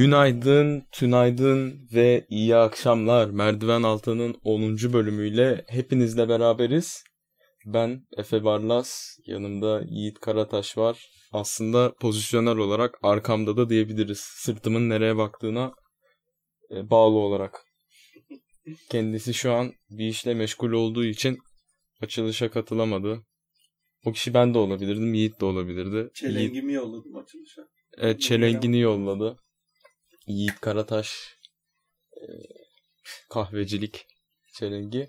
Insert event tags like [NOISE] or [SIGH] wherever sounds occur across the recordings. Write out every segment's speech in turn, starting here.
Günaydın, tünaydın ve iyi akşamlar. Merdiven Altı'nın 10. bölümüyle hepinizle beraberiz. Ben Efe Barlas, yanımda Yiğit Karataş var. Aslında pozisyonel olarak arkamda da diyebiliriz. Sırtımın nereye baktığına e, bağlı olarak. Kendisi şu an bir işle meşgul olduğu için açılışa katılamadı. O kişi ben de olabilirdim, Yiğit de olabilirdi. Yiğit, Çelengimi yolladım açılışa. evet, çelengini yolladı. Yiğit Karataş e, kahvecilik çelengi.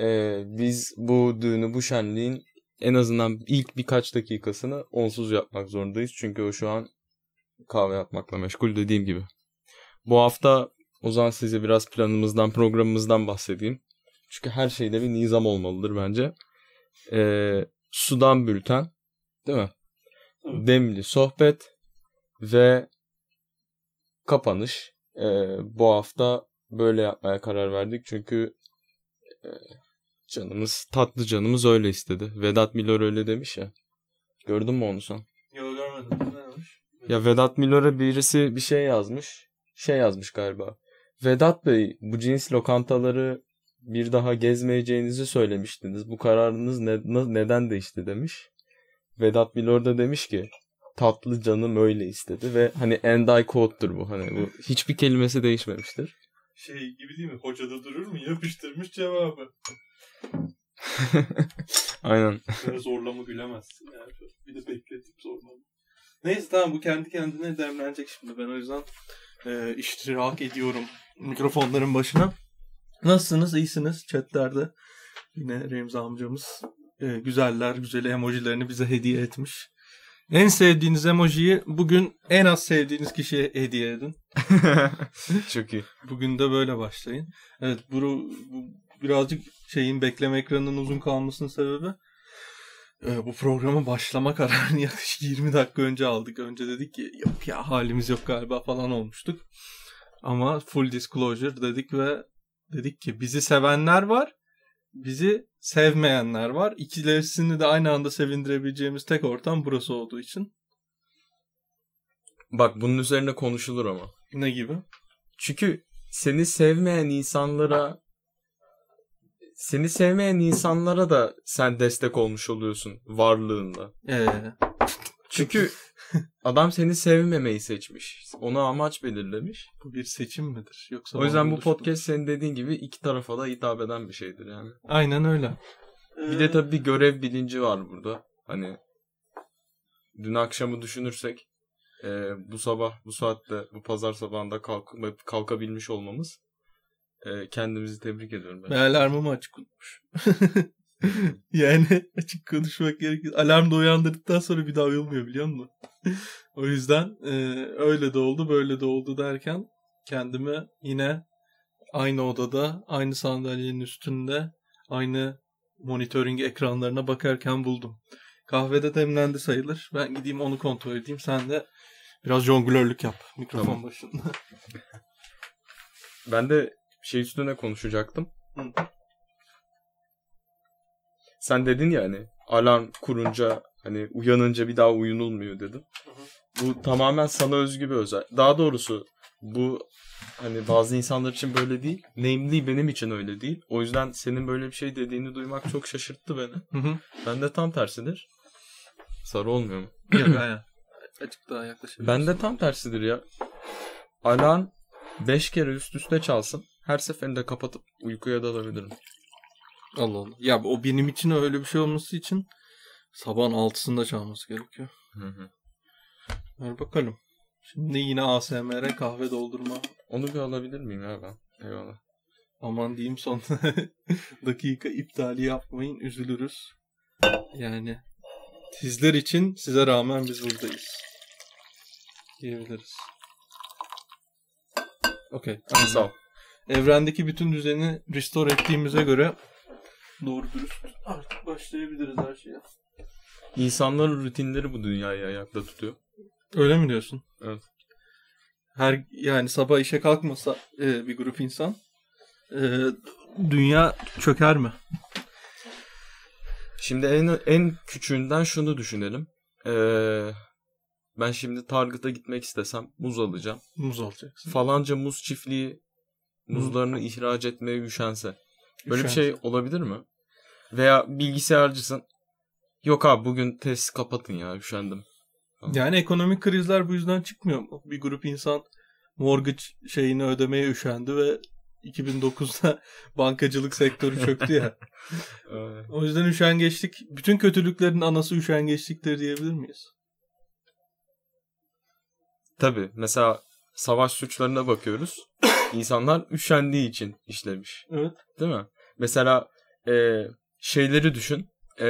E, biz bu düğünü, bu şenliğin en azından ilk birkaç dakikasını onsuz yapmak zorundayız. Çünkü o şu an kahve yapmakla meşgul dediğim gibi. Bu hafta o zaman size biraz planımızdan, programımızdan bahsedeyim. Çünkü her şeyde bir nizam olmalıdır bence. E, sudan bülten, değil mi? Demli sohbet ve kapanış. E, bu hafta böyle yapmaya karar verdik. Çünkü e, canımız, tatlı canımız öyle istedi. Vedat Milor öyle demiş ya. Gördün mü onu sen? Yok görmedim. Ya Vedat Milor'a birisi bir şey yazmış. Şey yazmış galiba. Vedat Bey bu cins lokantaları bir daha gezmeyeceğinizi söylemiştiniz. Bu kararınız ne- neden değişti demiş. Vedat Milor da demiş ki tatlı canım öyle istedi ve hani end I quote'dur bu. Hani bu [LAUGHS] hiçbir kelimesi değişmemiştir. Şey gibi değil mi? Hocada durur mu? Yapıştırmış cevabı. [LAUGHS] Aynen. Böyle zorlama gülemezsin yani. Bir de bekletip zorlama. Neyse tamam bu kendi kendine demlenecek şimdi. Ben o yüzden e, iştirak ediyorum mikrofonların başına. Nasılsınız? İyisiniz? Chatlerde yine Remzi amcamız e, güzeller güzeli emojilerini bize hediye etmiş. En sevdiğiniz emojiyi bugün en az sevdiğiniz kişiye hediye edin. [LAUGHS] Çok iyi. Bugün de böyle başlayın. Evet bu, bu birazcık şeyin bekleme ekranının uzun kalmasının sebebi e, bu programa başlama kararını [LAUGHS] yaklaşık 20 dakika önce aldık. Önce dedik ki yok ya halimiz yok galiba falan olmuştuk. Ama full disclosure dedik ve dedik ki bizi sevenler var. Bizi sevmeyenler var. İkilerisini de aynı anda sevindirebileceğimiz tek ortam burası olduğu için. Bak bunun üzerine konuşulur ama. Ne gibi? Çünkü seni sevmeyen insanlara seni sevmeyen insanlara da sen destek olmuş oluyorsun varlığında. Ee, Çünkü adam seni sevmemeyi seçmiş. Ona amaç belirlemiş. bu bir seçim midir? Yoksa O yüzden bu podcast senin dediğin gibi iki tarafa da hitap eden bir şeydir yani. Aynen öyle. Bir de tabii bir görev bilinci var burada. Hani dün akşamı düşünürsek e, bu sabah bu saatte bu pazar sabahında kalk, kalkabilmiş olmamız e, kendimizi tebrik ediyorum ben. Ben alarmımı açık unutmuş. [LAUGHS] [LAUGHS] yani açık konuşmak gerekir. Alarm da uyandırdıktan sonra bir daha uyulmuyor biliyor musun? [LAUGHS] o yüzden e, öyle de oldu böyle de oldu derken kendimi yine aynı odada aynı sandalyenin üstünde aynı monitoring ekranlarına bakarken buldum. Kahvede demlendi sayılır. Ben gideyim onu kontrol edeyim. Sen de biraz jonglörlük yap mikrofon Tamam. başında. Ben de şey üstüne konuşacaktım. Hı. Sen dedin ya hani alarm kurunca hani uyanınca bir daha uyunulmuyor dedin. Bu tamamen sana özgü bir özel. Daha doğrusu bu hani bazı insanlar için böyle değil. Namely benim için öyle değil. O yüzden senin böyle bir şey dediğini duymak çok şaşırttı beni. Hı hı. Ben de tam tersidir. Sarı olmuyor mu? Yok aynen. Açık daha yaklaşabilirsin. Ben de tam tersidir ya. Alarm 5 kere üst üste çalsın. Her seferinde kapatıp uykuya dalabilirim. Allah Allah. Ya o benim için öyle bir şey olması için sabahın altısında çalması gerekiyor. Hı hı. Ver bakalım. Şimdi yine ASMR kahve doldurma. Onu bir alabilir miyim ya ben? Eyvallah. Aman diyeyim son [LAUGHS] dakika iptali yapmayın üzülürüz. Yani sizler için size rağmen biz buradayız. Diyebiliriz. Okey. Sağ ol. Evrendeki bütün düzeni restore ettiğimize göre doğru dürüst artık başlayabiliriz her şeye. İnsanların rutinleri bu dünyayı ayakta tutuyor. Öyle mi diyorsun? Evet. Her yani sabah işe kalkmasa e, bir grup insan e, dünya çöker mi? Şimdi en en küçüğünden şunu düşünelim. Ee, Ben şimdi Target'a gitmek istesem muz alacağım. Muz alacaksın. Falanca muz çiftliği muzlarını ihraç etmeye üşense. Böyle bir şey olabilir mi? Veya bilgisayarcısın. Yok abi bugün test kapatın ya üşendim. Yani ekonomik krizler bu yüzden çıkmıyor mu? Bir grup insan mortgage şeyini ödemeye üşendi ve 2009'da [LAUGHS] bankacılık sektörü çöktü ya. [LAUGHS] O yüzden üşengeçlik, bütün kötülüklerin anası üşengeçliktir diyebilir miyiz? Tabii mesela savaş suçlarına bakıyoruz. İnsanlar üşendiği için işlemiş. Evet. Değil mi? Mesela e, şeyleri düşün. E,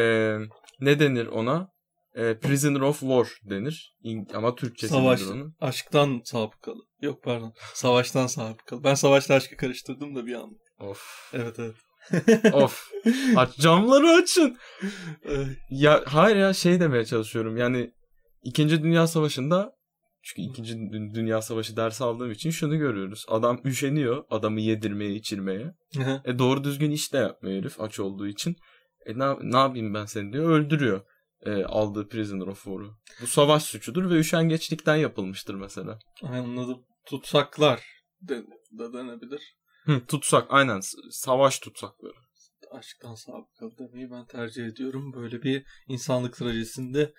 ne denir ona? E, prisoner of war denir. Ama Türkçesi Savaş. nedir onun? Aşktan sabıkalı. Yok pardon. Savaştan sabıkalı. Ben savaşla aşkı karıştırdım da bir an. Of. Evet evet. of. Aç camları açın. Ya hayır ya şey demeye çalışıyorum. Yani İkinci Dünya Savaşı'nda çünkü İkinci Dü- Dünya Savaşı dersi aldığım için şunu görüyoruz. Adam üşeniyor adamı yedirmeye, içirmeye. E doğru düzgün iş de yapmıyor herif aç olduğu için. E ne, ne yapayım ben seni diyor. Öldürüyor e, aldığı prisoner of war'u. Bu savaş suçudur ve üşengeçlikten yapılmıştır mesela. Anladım. Tutsaklar de, de denebilir. Hı, tutsak aynen savaş tutsakları. Aşktan sabıkalı demeyi ben tercih ediyorum. Böyle bir insanlık trajesinde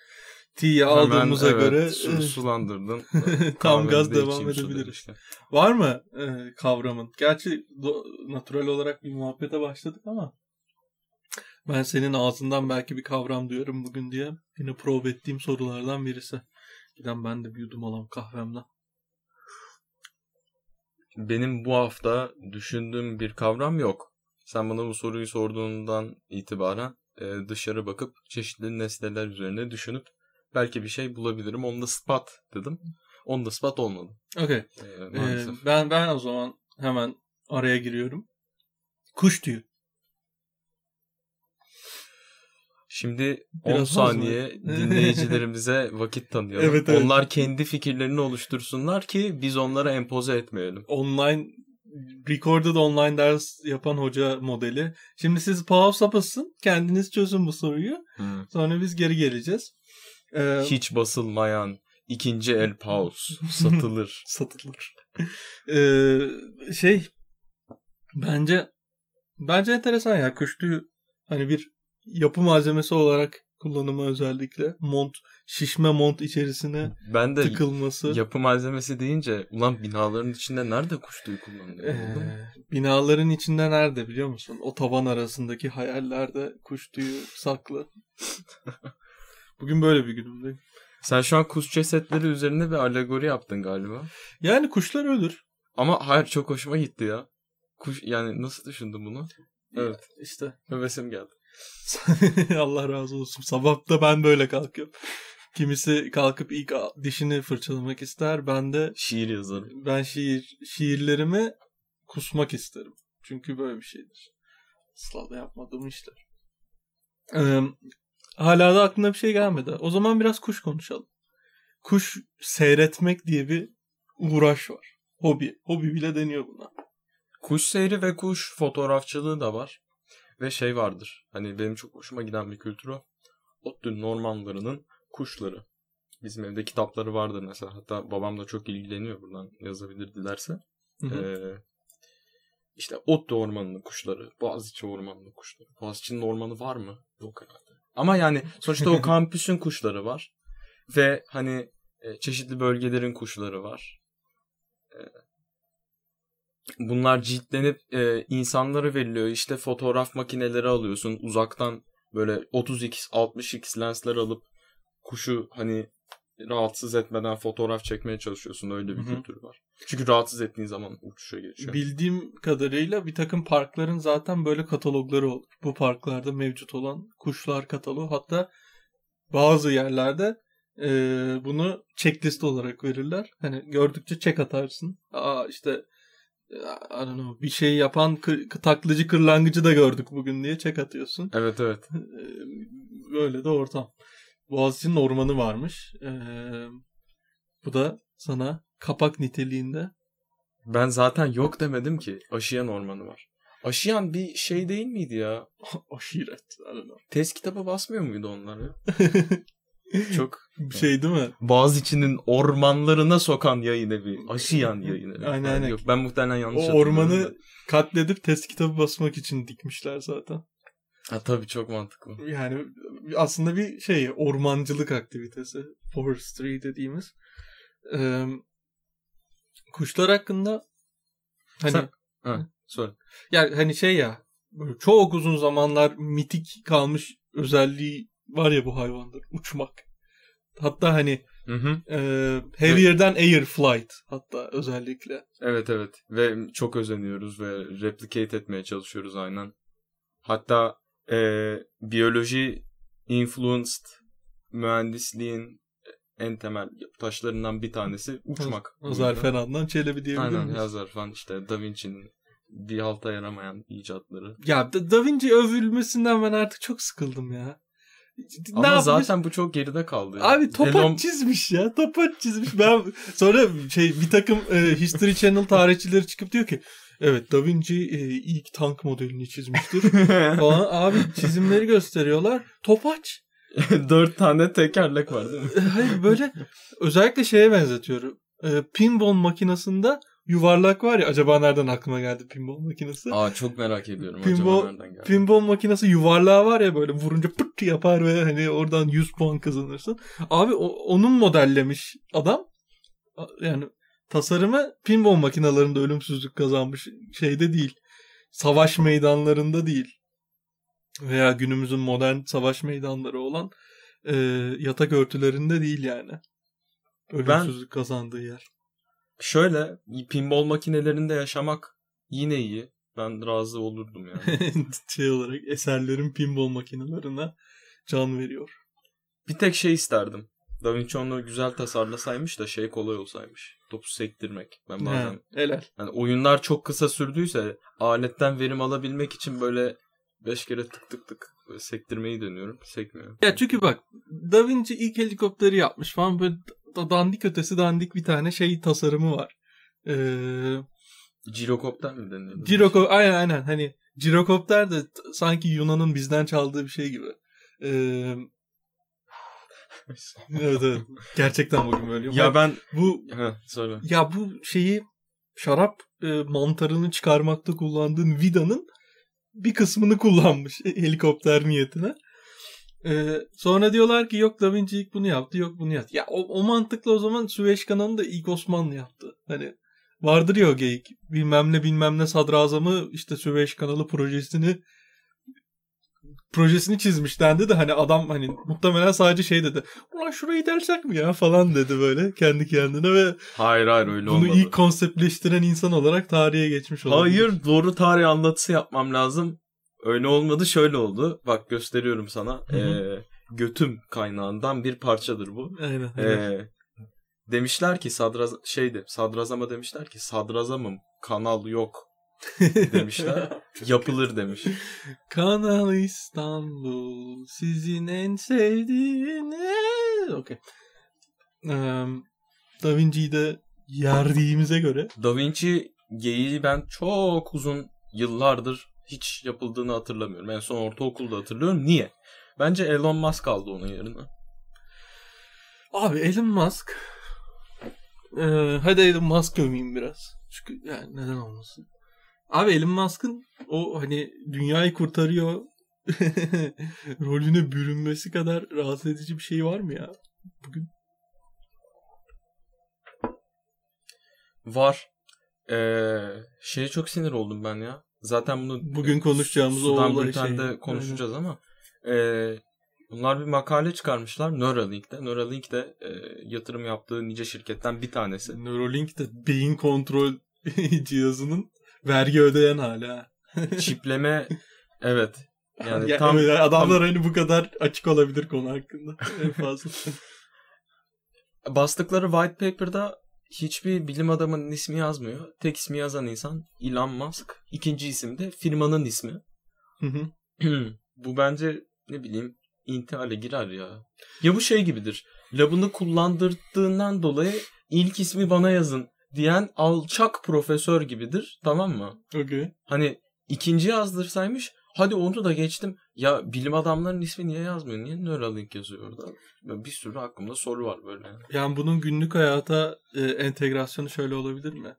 Hemen, aldığımıza evet, göre su- sulandırdın. [LAUGHS] tam gaz de devam edebiliriz. işte. Var mı e, kavramın? Gerçi do- natural olarak bir muhabbete başladık ama ben senin ağzından belki bir kavram duyarım bugün diye yine prove ettiğim sorulardan birisi. Giden ben de bir yudum alayım kahvemden. Benim bu hafta düşündüğüm bir kavram yok. Sen bana bu soruyu sorduğundan itibaren e, dışarı bakıp çeşitli nesneler üzerine düşünüp belki bir şey bulabilirim. On the spot dedim. On the spot olmadı. Okey. Ee, maalesef. ben ben o zaman hemen araya giriyorum. Kuş tüyü. Şimdi 10 Biraz az mı? saniye [LAUGHS] dinleyicilerimize vakit tanıyalım. Evet, evet. Onlar kendi fikirlerini oluştursunlar ki biz onlara empoze etmeyelim. Online recorded online ders yapan hoca modeli. Şimdi siz pause yapasın. Kendiniz çözün bu soruyu. Sonra biz geri geleceğiz. Ee, Hiç basılmayan ikinci el pause satılır. [LAUGHS] satılır. Ee, şey bence bence enteresan ya kuş tüyü hani bir yapı malzemesi olarak kullanımı özellikle mont şişme mont içerisine Ben de tıkılması. yapı malzemesi deyince ulan binaların içinde nerede kuş tüyü kullanılıyor? Ee, binaların içinde nerede biliyor musun? O tavan arasındaki hayallerde kuş tüyü saklı. [LAUGHS] Bugün böyle bir günümdeyim. Sen şu an kuş cesetleri üzerine bir alegori yaptın galiba. Yani kuşlar ölür. Ama hayır çok hoşuma gitti ya. Kuş yani nasıl düşündün bunu? Evet. İşte Hevesim geldi. [LAUGHS] Allah razı olsun. Sabah da ben böyle kalkıyorum. Kimisi kalkıp ilk dişini fırçalamak ister. Ben de Şiir yazarım. ben şiir şiirlerimi kusmak isterim. Çünkü böyle bir şeydir. Asla da yapmadığım işler. Ee, hala da aklına bir şey gelmedi. O zaman biraz kuş konuşalım. Kuş seyretmek diye bir uğraş var. Hobi. Hobi bile deniyor buna. Kuş seyri ve kuş fotoğrafçılığı da var. Ve şey vardır. Hani benim çok hoşuma giden bir kültür o. Ottu Normanlarının kuşları. Bizim evde kitapları vardır mesela. Hatta babam da çok ilgileniyor buradan yazabilir dilerse. Hı hı. Ee, işte Ottu Ormanı'nın kuşları. Boğaziçi Ormanı'nın kuşları. Boğaziçi'nin ormanı var mı? Yok herhalde. Ama yani sonuçta o [LAUGHS] kampüsün kuşları var. Ve hani e, çeşitli bölgelerin kuşları var. E, bunlar ciltlenip e, insanlara veriliyor. İşte fotoğraf makineleri alıyorsun. Uzaktan böyle 30x 60x lensler alıp kuşu hani rahatsız etmeden fotoğraf çekmeye çalışıyorsun. Öyle bir Hı hı. kültür var. Çünkü rahatsız ettiğin zaman uçuşa geçiyor. Bildiğim kadarıyla bir takım parkların zaten böyle katalogları olur. Bu parklarda mevcut olan kuşlar kataloğu. Hatta bazı yerlerde e, bunu checklist olarak verirler. Hani gördükçe check atarsın. Aa işte I don't know, bir şey yapan kır, taklacı kırlangıcı da gördük bugün diye check atıyorsun. Evet evet. Böyle de ortam. Boğaziçi'nin ormanı varmış. E, bu da sana kapak niteliğinde Ben zaten yok demedim ki. Aşiyan ormanı var. Aşiyan bir şey değil miydi ya? [LAUGHS] aşiret. Test kitabı basmıyor muydu onlar ya? [LAUGHS] Çok şey değil mi? Boğaziçi'nin ormanlarına sokan yayın evi. Aşıyan yayın evi. Aynen, aynen. Yok ben muhtemelen yanlış O ormanı da. katledip test kitabı basmak için dikmişler zaten. Ha, tabii çok mantıklı. Yani aslında bir şey ormancılık aktivitesi. Forestry dediğimiz. Ee, kuşlar hakkında hani Sen- Ha, söyle. yani hani şey ya böyle çok uzun zamanlar mitik kalmış özelliği var ya bu hayvandır. Uçmak. Hatta hani Hı hı. e, heavier air flight hatta özellikle. Evet evet ve çok özeniyoruz ve replicate etmeye çalışıyoruz aynen. Hatta e, biyoloji influenced mühendisliğin en temel taşlarından bir tanesi uçmak. Hazar Fenan'dan Çelebi diyebilir Aynen miyiz? Hazar işte Da Vinci'nin bir halta yaramayan icatları. Ya da Vinci övülmesinden ben artık çok sıkıldım ya. Ne Ama yapmış? zaten bu çok geride kaldı. ya. Abi topaç Elon- çizmiş ya. Topaç çizmiş. Ben sonra şey bir takım e, History Channel tarihçileri çıkıp diyor ki evet Da Vinci e, ilk tank modelini çizmiştir. [LAUGHS] falan. Abi çizimleri gösteriyorlar. Topaç. [LAUGHS] Dört tane tekerlek var değil mi? Hayır böyle özellikle şeye benzetiyorum. E, pinball makinesinde yuvarlak var ya acaba nereden aklıma geldi pinball makinesi? Aa çok merak ediyorum. Pinball- Acaba nereden geldi? Pinball makinesi yuvarlağı var ya böyle vurunca pırt yapar ve hani oradan 100 puan kazanırsın. Abi o- onun modellemiş adam. Yani tasarımı pinball makinalarında ölümsüzlük kazanmış şeyde değil. Savaş meydanlarında değil. Veya günümüzün modern savaş meydanları olan e, yatak örtülerinde değil yani. Ölümsüzlük kazandığı yer. Şöyle pinball makinelerinde yaşamak yine iyi. Ben razı olurdum yani. [LAUGHS] şey olarak eserlerin pinball makinelerine can veriyor. Bir tek şey isterdim. Da Vinci onu güzel tasarlasaymış da şey kolay olsaymış. Topu sektirmek. Ben bazen He, helal. yani oyunlar çok kısa sürdüyse aletten verim alabilmek için böyle beş kere tık tık tık sektirmeyi deniyorum. Sekmiyor. Ya çünkü bak Da Vinci ilk helikopteri yapmış falan böyle dandik ötesi dandik bir tane şey tasarımı var. Ee, Girokopter mi deniyor? Giroko aynen aynen hani Girokopter de sanki Yunan'ın bizden çaldığı bir şey gibi. Ee, [LAUGHS] evet evet. Gerçekten bugün böyle. ya ben bu ha söyle. ya bu şeyi şarap e, mantarını çıkarmakta kullandığın vidanın bir kısmını kullanmış [LAUGHS] helikopter niyetine. Ee, sonra diyorlar ki yok Da Vinci ilk bunu yaptı yok bunu yaptı. Ya o, o mantıkla o zaman Süveyş kanalını da ilk Osmanlı yaptı. Hani vardır ya o geyik bilmem ne bilmem ne sadrazamı işte Süveyş kanalı projesini projesini çizmiş dendi de hani adam hani muhtemelen sadece şey dedi. Ulan şurayı dersek mi ya falan dedi böyle kendi kendine ve Hayır hayır öyle bunu olmadı. ilk konseptleştiren insan olarak tarihe geçmiş olabilir. Hayır doğru tarih anlatısı yapmam lazım. Öyle olmadı şöyle oldu. Bak gösteriyorum sana. Hı hı. Ee, götüm kaynağından bir parçadır bu. Aynen. aynen. Ee, demişler ki sadraz şeydi sadrazama demişler ki sadrazamım kanal yok [LAUGHS] demişler. Yapılır demiş. Kanal İstanbul sizin en sevdiğiniz. Okey. Ee, da Vinci'yi de yerdiğimize göre Da Vinci geyiği ben çok uzun yıllardır hiç yapıldığını hatırlamıyorum. En son ortaokulda hatırlıyorum. Niye? Bence Elon Musk aldı onun yerine. Abi Elon Musk ee, hadi Elon Musk öveyim biraz. Çünkü yani neden olmasın. Abi Elon Musk'ın o hani dünyayı kurtarıyor [LAUGHS] rolüne bürünmesi kadar rahatsız edici bir şey var mı ya? Bugün Var. Ee, şeye çok sinir oldum ben ya. Zaten bunu Bugün konuşacağımız o Sudan Bülten'de şey. konuşacağız ama ee, bunlar bir makale çıkarmışlar Neuralink'te. Neuralink de ee, yatırım yaptığı nice şirketten bir tanesi. Neuralink de beyin kontrol [LAUGHS] cihazının vergi ödeyen hala. [LAUGHS] Çipleme evet. Yani Ya tam evet, adamlar hani bu kadar açık olabilir konu hakkında. En fazla. [LAUGHS] bastıkları white paper'da hiçbir bilim adamının ismi yazmıyor. Tek ismi yazan insan Elon Musk. İkinci isim de firmanın ismi. Hı hı. [CLEARS THROAT] bu bence ne bileyim intihale girer ya. Ya bu şey gibidir. Labını kullandırdığından dolayı ilk ismi bana yazın diyen alçak profesör gibidir. Tamam mı? Okey. Hani ikinci yazdırsaymış hadi onu da geçtim. Ya bilim adamlarının ismi niye yazmıyor? Niye Neuralink yazıyor orada? Ya Bir sürü aklımda soru var böyle. Yani bunun günlük hayata e, entegrasyonu şöyle olabilir mi?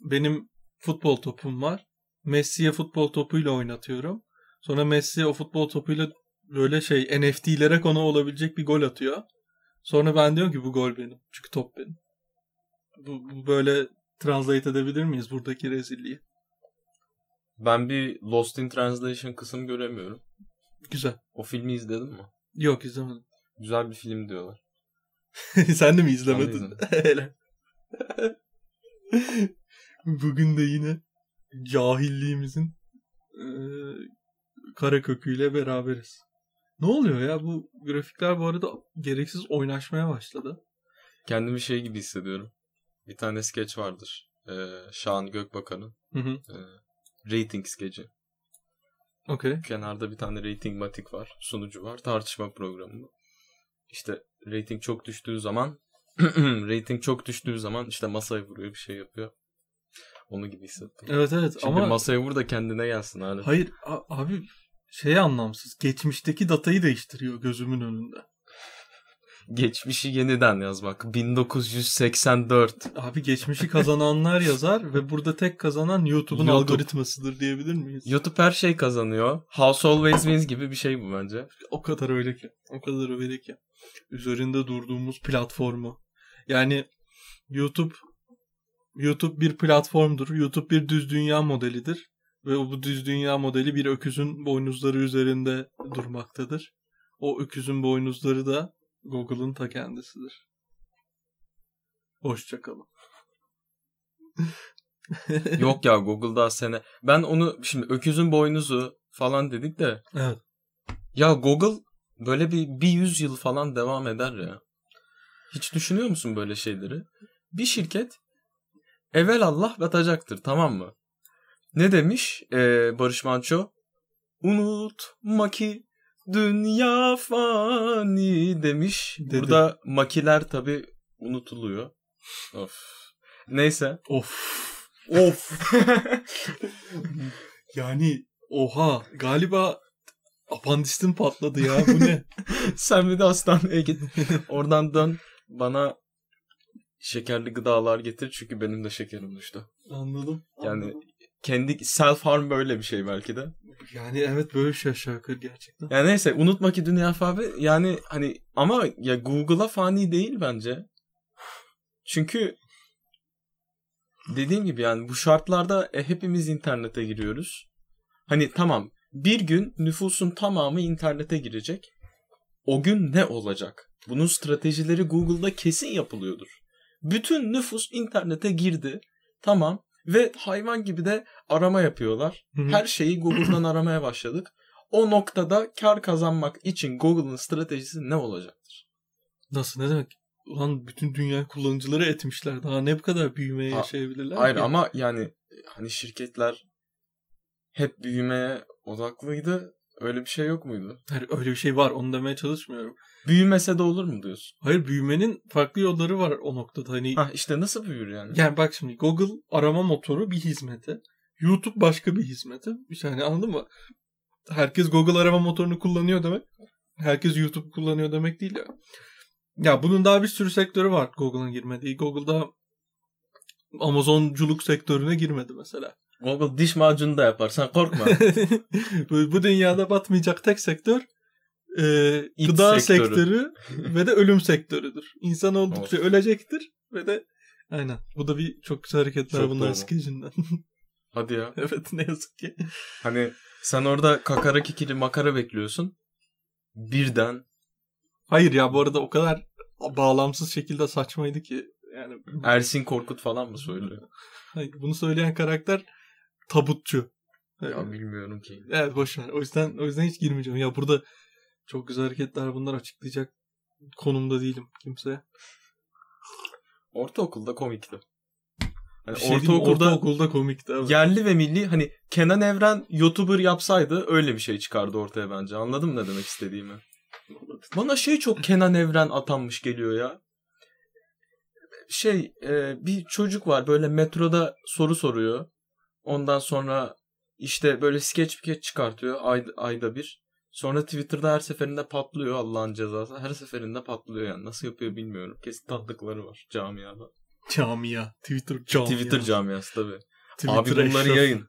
Benim futbol topum var. Messi'ye futbol topuyla oynatıyorum. Sonra Messi o futbol topuyla böyle şey NFT'lere konu olabilecek bir gol atıyor. Sonra ben diyorum ki bu gol benim. Çünkü top benim. Bu, bu böyle translate edebilir miyiz buradaki rezilliği? Ben bir Lost in Translation kısım göremiyorum. Güzel. O filmi izledin mi? Yok izlemedim. Güzel bir film diyorlar. [LAUGHS] Sen de mi izlemedin? [LAUGHS] Hele. Bugün de yine cahilliğimizin e, kara köküyle beraberiz. Ne oluyor ya bu grafikler bu arada gereksiz oynaşmaya başladı. Kendimi şey gibi hissediyorum. Bir tane skeç vardır. Ee, Şahan Gökbakan'ın. Hı hı. Ee, rating skeci. Okey. Kenarda bir tane rating matik var. Sunucu var. Tartışma programı. İşte rating çok düştüğü zaman [CLEARS THROAT] rating çok düştüğü zaman işte masaya vuruyor bir şey yapıyor. Onu gibi hissettim. Evet evet Şimdi ama masaya vur da kendine gelsin abi. hayır abi şey anlamsız. Geçmişteki datayı değiştiriyor gözümün önünde. Geçmişi yeniden yazmak. 1984. Abi geçmişi kazananlar yazar ve burada tek kazanan YouTube'un YouTube. algoritmasıdır diyebilir miyiz? YouTube her şey kazanıyor. House Always Wins gibi bir şey bu bence. O kadar öyle ki. O kadar öyle ki. Üzerinde durduğumuz platformu. Yani YouTube YouTube bir platformdur. YouTube bir düz dünya modelidir. Ve bu düz dünya modeli bir öküzün boynuzları üzerinde durmaktadır. O öküzün boynuzları da Google'ın ta kendisidir. Hoşçakalın. [LAUGHS] Yok ya Google'da sene. Ben onu şimdi öküzün boynuzu falan dedik de. Evet. Ya Google böyle bir, bir yüz yıl falan devam eder ya. Hiç düşünüyor musun böyle şeyleri? Bir şirket evvel Allah batacaktır tamam mı? Ne demiş ee, Barış Manço? Unutma ki dünya fani demiş. Dedi. Burada makiler tabi unutuluyor. Of. Neyse. Of. Of. [LAUGHS] Yani oha galiba apandistin patladı ya bu ne? [LAUGHS] Sen bir de hastaneye git. [LAUGHS] Oradan dön. Bana şekerli gıdalar getir çünkü benim de şekerim düştü. Anladım. Yani anladım. kendi self harm böyle bir şey belki de. Yani evet böyle şey aşağı yukarı gerçekten. Yani neyse unutma ki dünya fani yani hani ama ya Google'a fani değil bence. Çünkü dediğim gibi yani bu şartlarda e, hepimiz internete giriyoruz. Hani tamam bir gün nüfusun tamamı internete girecek. O gün ne olacak? Bunun stratejileri Google'da kesin yapılıyordur. Bütün nüfus internete girdi. Tamam. Ve hayvan gibi de arama yapıyorlar. Her şeyi Google'dan [CLEARS THROAT] aramaya başladık. O noktada kar kazanmak için Google'ın stratejisi ne olacaktır? Nasıl ne demek? Ulan bütün dünya kullanıcıları etmişler. Daha ne bu kadar büyümeye Ha, yaşayabilirler Hayır ki? ama yani hani şirketler hep büyümeye odaklıydı. Öyle bir şey yok muydu? Hayır, öyle bir şey var onu demeye çalışmıyorum. Büyümese de olur mu diyorsun? Hayır büyümenin farklı yolları var o noktada. Hani Ha işte nasıl büyür yani? yani bak şimdi Google arama motoru bir hizmeti. YouTube başka bir hizmeti. Yani anladın mı? Herkes Google arama motorunu kullanıyor demek. Herkes YouTube kullanıyor demek değil ya. Ya bunun daha bir sürü sektörü var Google'ın girmediği. Google'da Amazonculuk sektörüne girmedi mesela. Google diş macunu da yapar. Sen korkma. [LAUGHS] bu, bu dünyada batmayacak tek sektör e, İç gıda sektörü. sektörü ve de ölüm sektörüdür. İnsan oldukça ölecektir ve de aynen. Bu da bir çok güzel hareketler Çok bunların skecinden. [LAUGHS] Hadi ya. evet ne yazık ki. Hani sen orada kakara kikiri makara bekliyorsun. Birden Hayır ya bu arada o kadar bağlamsız şekilde saçmaydı ki yani Ersin Korkut falan mı söylüyor? [LAUGHS] hayır, bunu söyleyen karakter tabutçu. ya bilmiyorum ki. Evet boş ver. O yüzden o yüzden hiç girmeyeceğim. Ya burada çok güzel hareketler bunlar açıklayacak konumda değilim kimseye. Ortaokulda komikti. Bir şey ortaokulda ortaokulda komikti. Evet. yerli ve milli hani Kenan Evren YouTuber yapsaydı öyle bir şey çıkardı ortaya bence. Anladın mı ne demek istediğimi? Bana şey çok Kenan Evren atanmış geliyor ya. Şey e, bir çocuk var böyle metroda soru soruyor. Ondan sonra işte böyle skeç skeç çıkartıyor ayda, ayda bir. Sonra Twitter'da her seferinde patlıyor Allah'ın cezası. Her seferinde patlıyor yani. Nasıl yapıyor bilmiyorum. Kesin tatlıkları var camiada. Camia. Twitter camia. Twitter camiası tabii. Twitter Abi bunları eşrafı. yayın.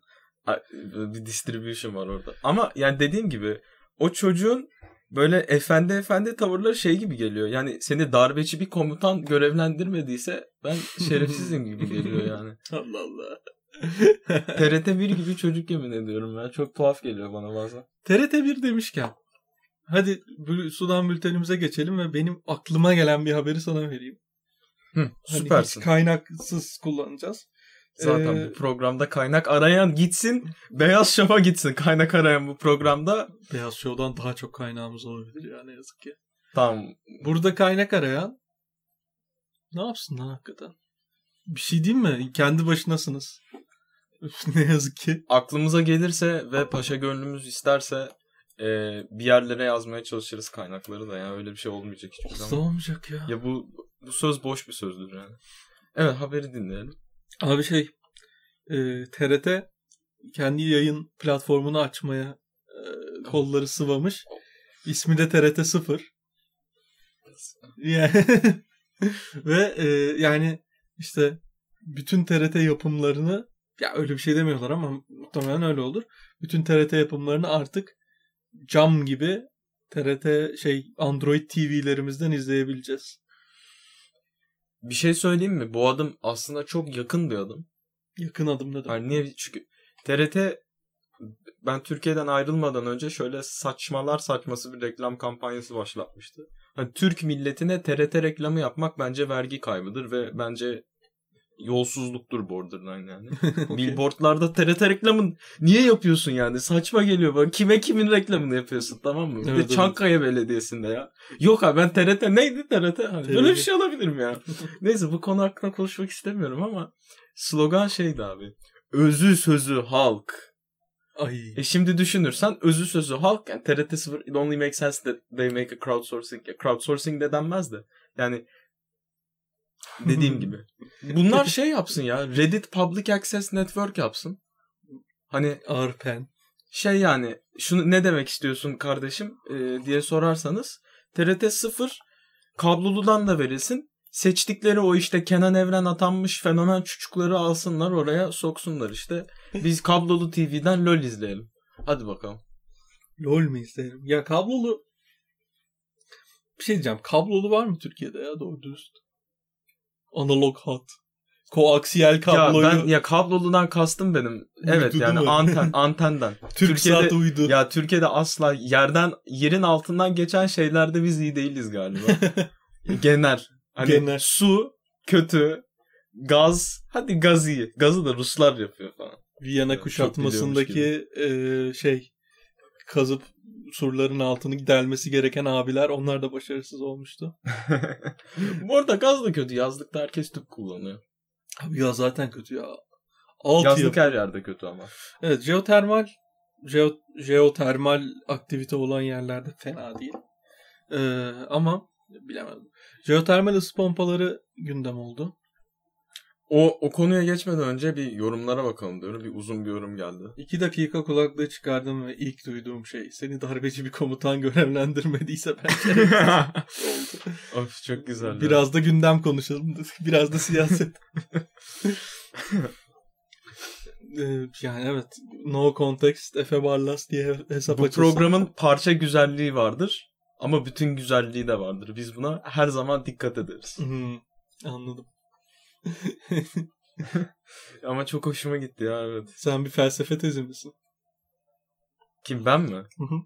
Bir distribution var orada. Ama yani dediğim gibi o çocuğun böyle efendi efendi tavırları şey gibi geliyor. Yani seni darbeci bir komutan görevlendirmediyse ben [LAUGHS] şerefsizim gibi geliyor yani. Allah Allah. [LAUGHS] TRT 1 gibi çocuk yemin ediyorum ya. Çok tuhaf geliyor bana bazen. TRT 1 demişken hadi sudan bültenimize geçelim ve benim aklıma gelen bir haberi sana vereyim. Hı, Hani süpersin. hiç kaynaksız kullanacağız. Zaten Ee, bu programda kaynak arayan gitsin. Beyaz Şaf'a gitsin kaynak arayan bu programda. Beyaz Show'dan daha çok kaynağımız olabilir ya ne yazık ki. Tamam. Burada kaynak arayan ne yapsın lan hakikaten? Bir şey diyeyim mi? Kendi başınasınız. [LAUGHS] Ne yazık ki. Aklımıza gelirse ve paşa gönlümüz isterse e, bir yerlere yazmaya çalışırız kaynakları da. Yani öyle bir şey olmayacak hiçbir Asla zaman. olmayacak ya. Ya bu bu söz boş bir sözdür yani. Evet haberi dinleyelim. Abi şey e, TRT kendi yayın platformunu açmaya e, kolları sıvamış. İsmi de TRT 0. Yani ve e, yani işte bütün TRT yapımlarını ya öyle bir şey demiyorlar ama muhtemelen öyle olur. Bütün TRT yapımlarını artık cam gibi TRT şey Android TV'lerimizden izleyebileceğiz. Bir şey söyleyeyim mi? Bu adım aslında çok yakın bir adım. Yakın adım dedim. Yani niye? Çünkü TRT ben Türkiye'den ayrılmadan önce şöyle saçmalar saçması bir reklam kampanyası başlatmıştı. Hani Türk milletine TRT reklamı yapmak bence vergi kaybıdır ve bence yolsuzluktur borderline yani. [LAUGHS] Billboardlarda TRT reklamın niye yapıyorsun yani? Saçma geliyor bana. Kime kimin reklamını yapıyorsun tamam mı? Bir Evet, de evet. Çankaya Belediyesi'nde ya. Yok abi ben TRT neydi TRT? Hani böyle bir şey olabilir mi ya? [LAUGHS] Neyse bu konu hakkında konuşmak istemiyorum ama slogan şeydi abi. Özü sözü halk. Ay. E şimdi düşünürsen özü sözü halk yani TRT 0 it only makes sense that they make a crowdsourcing. Crowdsourcing de denmez de. Yani dediğim gibi. [LAUGHS] Bunlar [LAUGHS] şey yapsın ya. Reddit Public Access Network yapsın. Hani Arpen. şey yani şunu ne demek istiyorsun kardeşim e, diye sorarsanız TRT 0 kabloludan da verilsin. Seçtikleri o işte Kenan Evren atanmış fenomen çocukları alsınlar oraya soksunlar işte. Biz kablolu TV'den LOL izleyelim. Hadi bakalım. LOL mi izlerim? Ya kablolu bir şey diyeceğim. Kablolu var mı Türkiye'de ya doğru dürüst? Analog hat. Koaksiyel kabloyu. Ya ben ya kabloludan kastım benim. Evet Uydu yani değil mi? anten antenden. [LAUGHS] Türkiye'de- uydu. Ya Türkiye'de asla yerden yerin altından geçen şeylerde biz iyi değiliz galiba. [LAUGHS] Genel. Hani Genel. su kötü. Gaz. Hadi gaz iyi. Gazı da Ruslar yapıyor falan. Viyana kuşatmasındaki e, şey kazıp surların altını delmesi gereken abiler onlar da başarısız olmuştu. [LAUGHS] Bu arada gaz da kötü. Yazlıkta herkes tüp kullanıyor. Abi ya zaten kötü ya. Alt Yazlık yapı. her yerde kötü ama. Evet jeotermal jeo, jeotermal aktivite olan yerlerde fena değil. Ee, ama bilemedim. Jeotermal ısı pompaları gündem oldu. O, o konuya geçmeden önce bir yorumlara bakalım diyorum. Bir uzun bir yorum geldi. İki dakika kulaklığı çıkardım ve ilk duyduğum şey seni darbeci bir komutan görevlendirmediyse ben [LAUGHS] şerefsiz oldu. of çok güzel. Biraz da gündem konuşalım. Biraz da siyaset. [LAUGHS] Ee, yani evet. No context Efe Barlas diye hesap Bu açılsın. programın parça güzelliği vardır. Ama bütün güzelliği de vardır. Biz buna her zaman dikkat ederiz. Hmm, anladım. [LAUGHS] Ama çok hoşuma gitti ya evet. Sen bir felsefe tezi misin? Kim ben mi? Hı hı.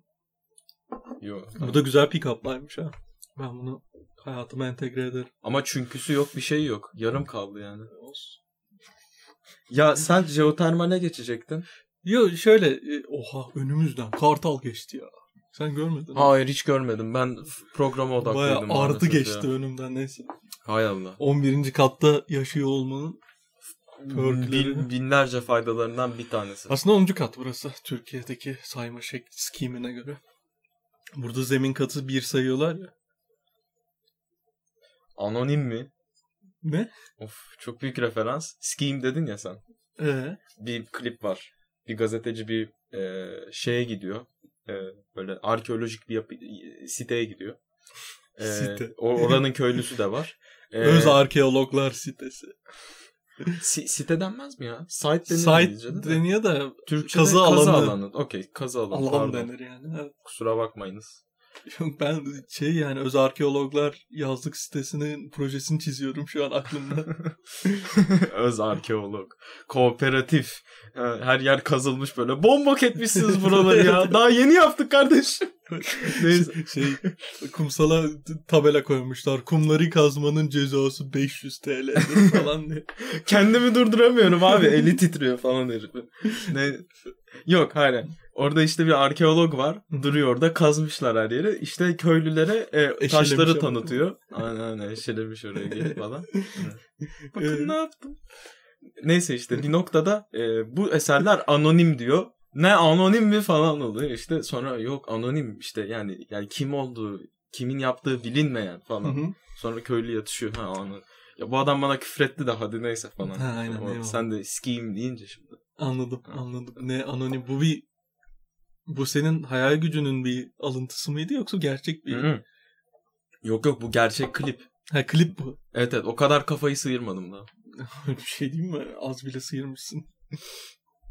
Bu da güzel pick-up'laymış ha. Ben bunu hayatıma entegre ederim. Ama çünküsü yok bir şey yok. Yarım kaldı yani. Ya sen jeotermale geçecektin. Yo şöyle e, oha önümüzden kartal geçti ya. Sen görmedin mi? Hayır hiç görmedim. Ben programa Baya odaklıydım. ardı maalesef geçti ya. önümden neyse. Hay Allah. 11. katta yaşıyor olmanın. Perkleri. Bin, binlerce faydalarından bir tanesi. Aslında 10. kat burası. Türkiye'deki sayma şekli skimine göre. Burada zemin katı bir sayıyorlar ya. Anonim mi? Ne? Of çok büyük referans. Scheme dedin ya sen. Ee, Bir klip var. Bir gazeteci bir e, şeye gidiyor. e, böyle arkeolojik bir yapı, siteye gidiyor. E, Site. o- oranın köylüsü de var. [LAUGHS] E, Öz arkeologlar sitesi. si- site denmez mi ya? Site denir Site de. deniyor da Türkçe'de kazı kazı, alanı. alanı. Okey kazı alanı. alan pardon. denir yani. Evet. Kusura bakmayınız. Yok, Ben şey yani öz arkeologlar yazlık sitesinin projesini çiziyorum şu an aklımda. [LAUGHS] Öz arkeolog. Kooperatif. Ha, Her yer kazılmış böyle. Bombok etmişsiniz buraları ya. [LAUGHS] Daha yeni yaptık kardeş. [LAUGHS] Neyse. şey kumsala tabela koymuşlar. Kumları kazmanın cezası 500 TL falan diye. [LAUGHS] Kendimi durduramıyorum abi. Eli titriyor falan herifin. Ne? Yok hayır. Orada işte bir arkeolog var. Duruyor orada kazmışlar her yeri. İşte köylülere e, taşları ama. tanıtıyor. Aynen aynen eşelemiş oraya gelip falan. [LAUGHS] Bakın Ee, ne yaptım. Neyse işte bir noktada e, bu eserler anonim diyor. Ne anonim mi falan oluyor. İşte sonra yok anonim işte yani yani kim olduğu, kimin yaptığı bilinmeyen Hı falan. hı. Sonra köylü yatışıyor. Ha anladım. Ya bu adam bana küfretti de hadi neyse falan. Ha, aynen, eyvallah. sen de scheme deyince şimdi. Anladım Ha. anladım. Ne anonim bu bir bu senin hayal gücünün bir alıntısı mıydı yoksa gerçek bir? Hı. Yok yok bu gerçek klip. Ha klip bu. Evet evet o kadar kafayı sıyırmadım daha. [LAUGHS] bir şey diyeyim mi? Az bile sıyırmışsın.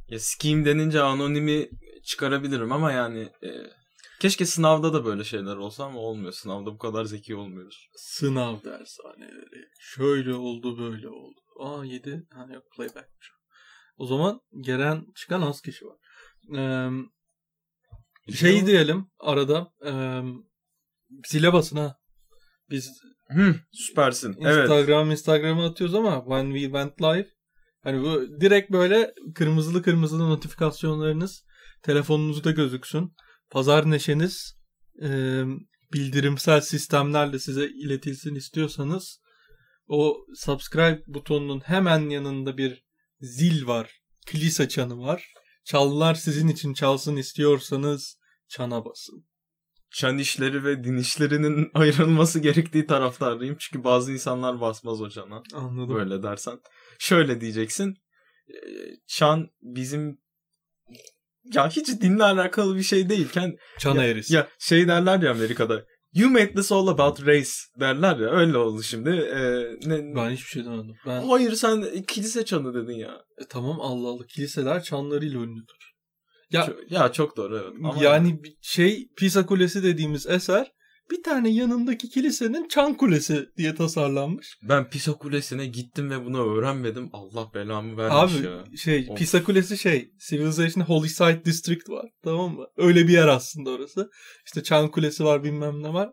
Ya scheme denince anonimi çıkarabilirim ama yani e, keşke sınavda da böyle şeyler olsa ama olmuyor. Sınavda bu kadar zeki olmuyoruz. Sınav dershaneleri. Şöyle oldu böyle oldu. Aa 7. Ha yok playbackmiş. O zaman gelen çıkan az kişi var. Ee, şey diyelim arada. Zile basın ha. Biz Hı, süpersin. Evet. Instagram Instagram'a atıyoruz ama when we went live hani bu direkt böyle kırmızılı kırmızılı notifikasyonlarınız telefonunuzda gözüksün. Pazar neşeniz e, bildirimsel sistemlerle size iletilsin istiyorsanız o subscribe butonunun hemen yanında bir zil var. Kilise çanı var. Çallar sizin için çalsın istiyorsanız çana basın. Çan işleri ve din işlerinin [LAUGHS] ayrılması gerektiği taraftarıyım. Çünkü bazı insanlar basmaz o çana. Anladım. Böyle dersen. Şöyle diyeceksin. e, Çan bizim ya hiç dinle alakalı bir şey değilken Çana erisi. ya şey derler ya Amerika'da You made this all about race derler ya öyle oldu şimdi. Ee, ne, Ben hiçbir şey demedim. Ben Hayır sen kilise çanı dedin ya. E, tamam Allah Allah kiliseler çanlarıyla ünlüdür. Ya Çok, ya çok doğru evet. Ama yani şey Pisa Kulesi dediğimiz eser bir tane yanındaki kilisenin çan kulesi diye tasarlanmış. ben Pisa Kulesi'ne gittim ve bunu öğrenmedim. Allah belamı vermiş Abi ya. şey Of. Pisa Kulesi şey Civilization Holy Site District var tamam mı? Öyle bir yer aslında orası. İşte çan kulesi var bilmem ne var.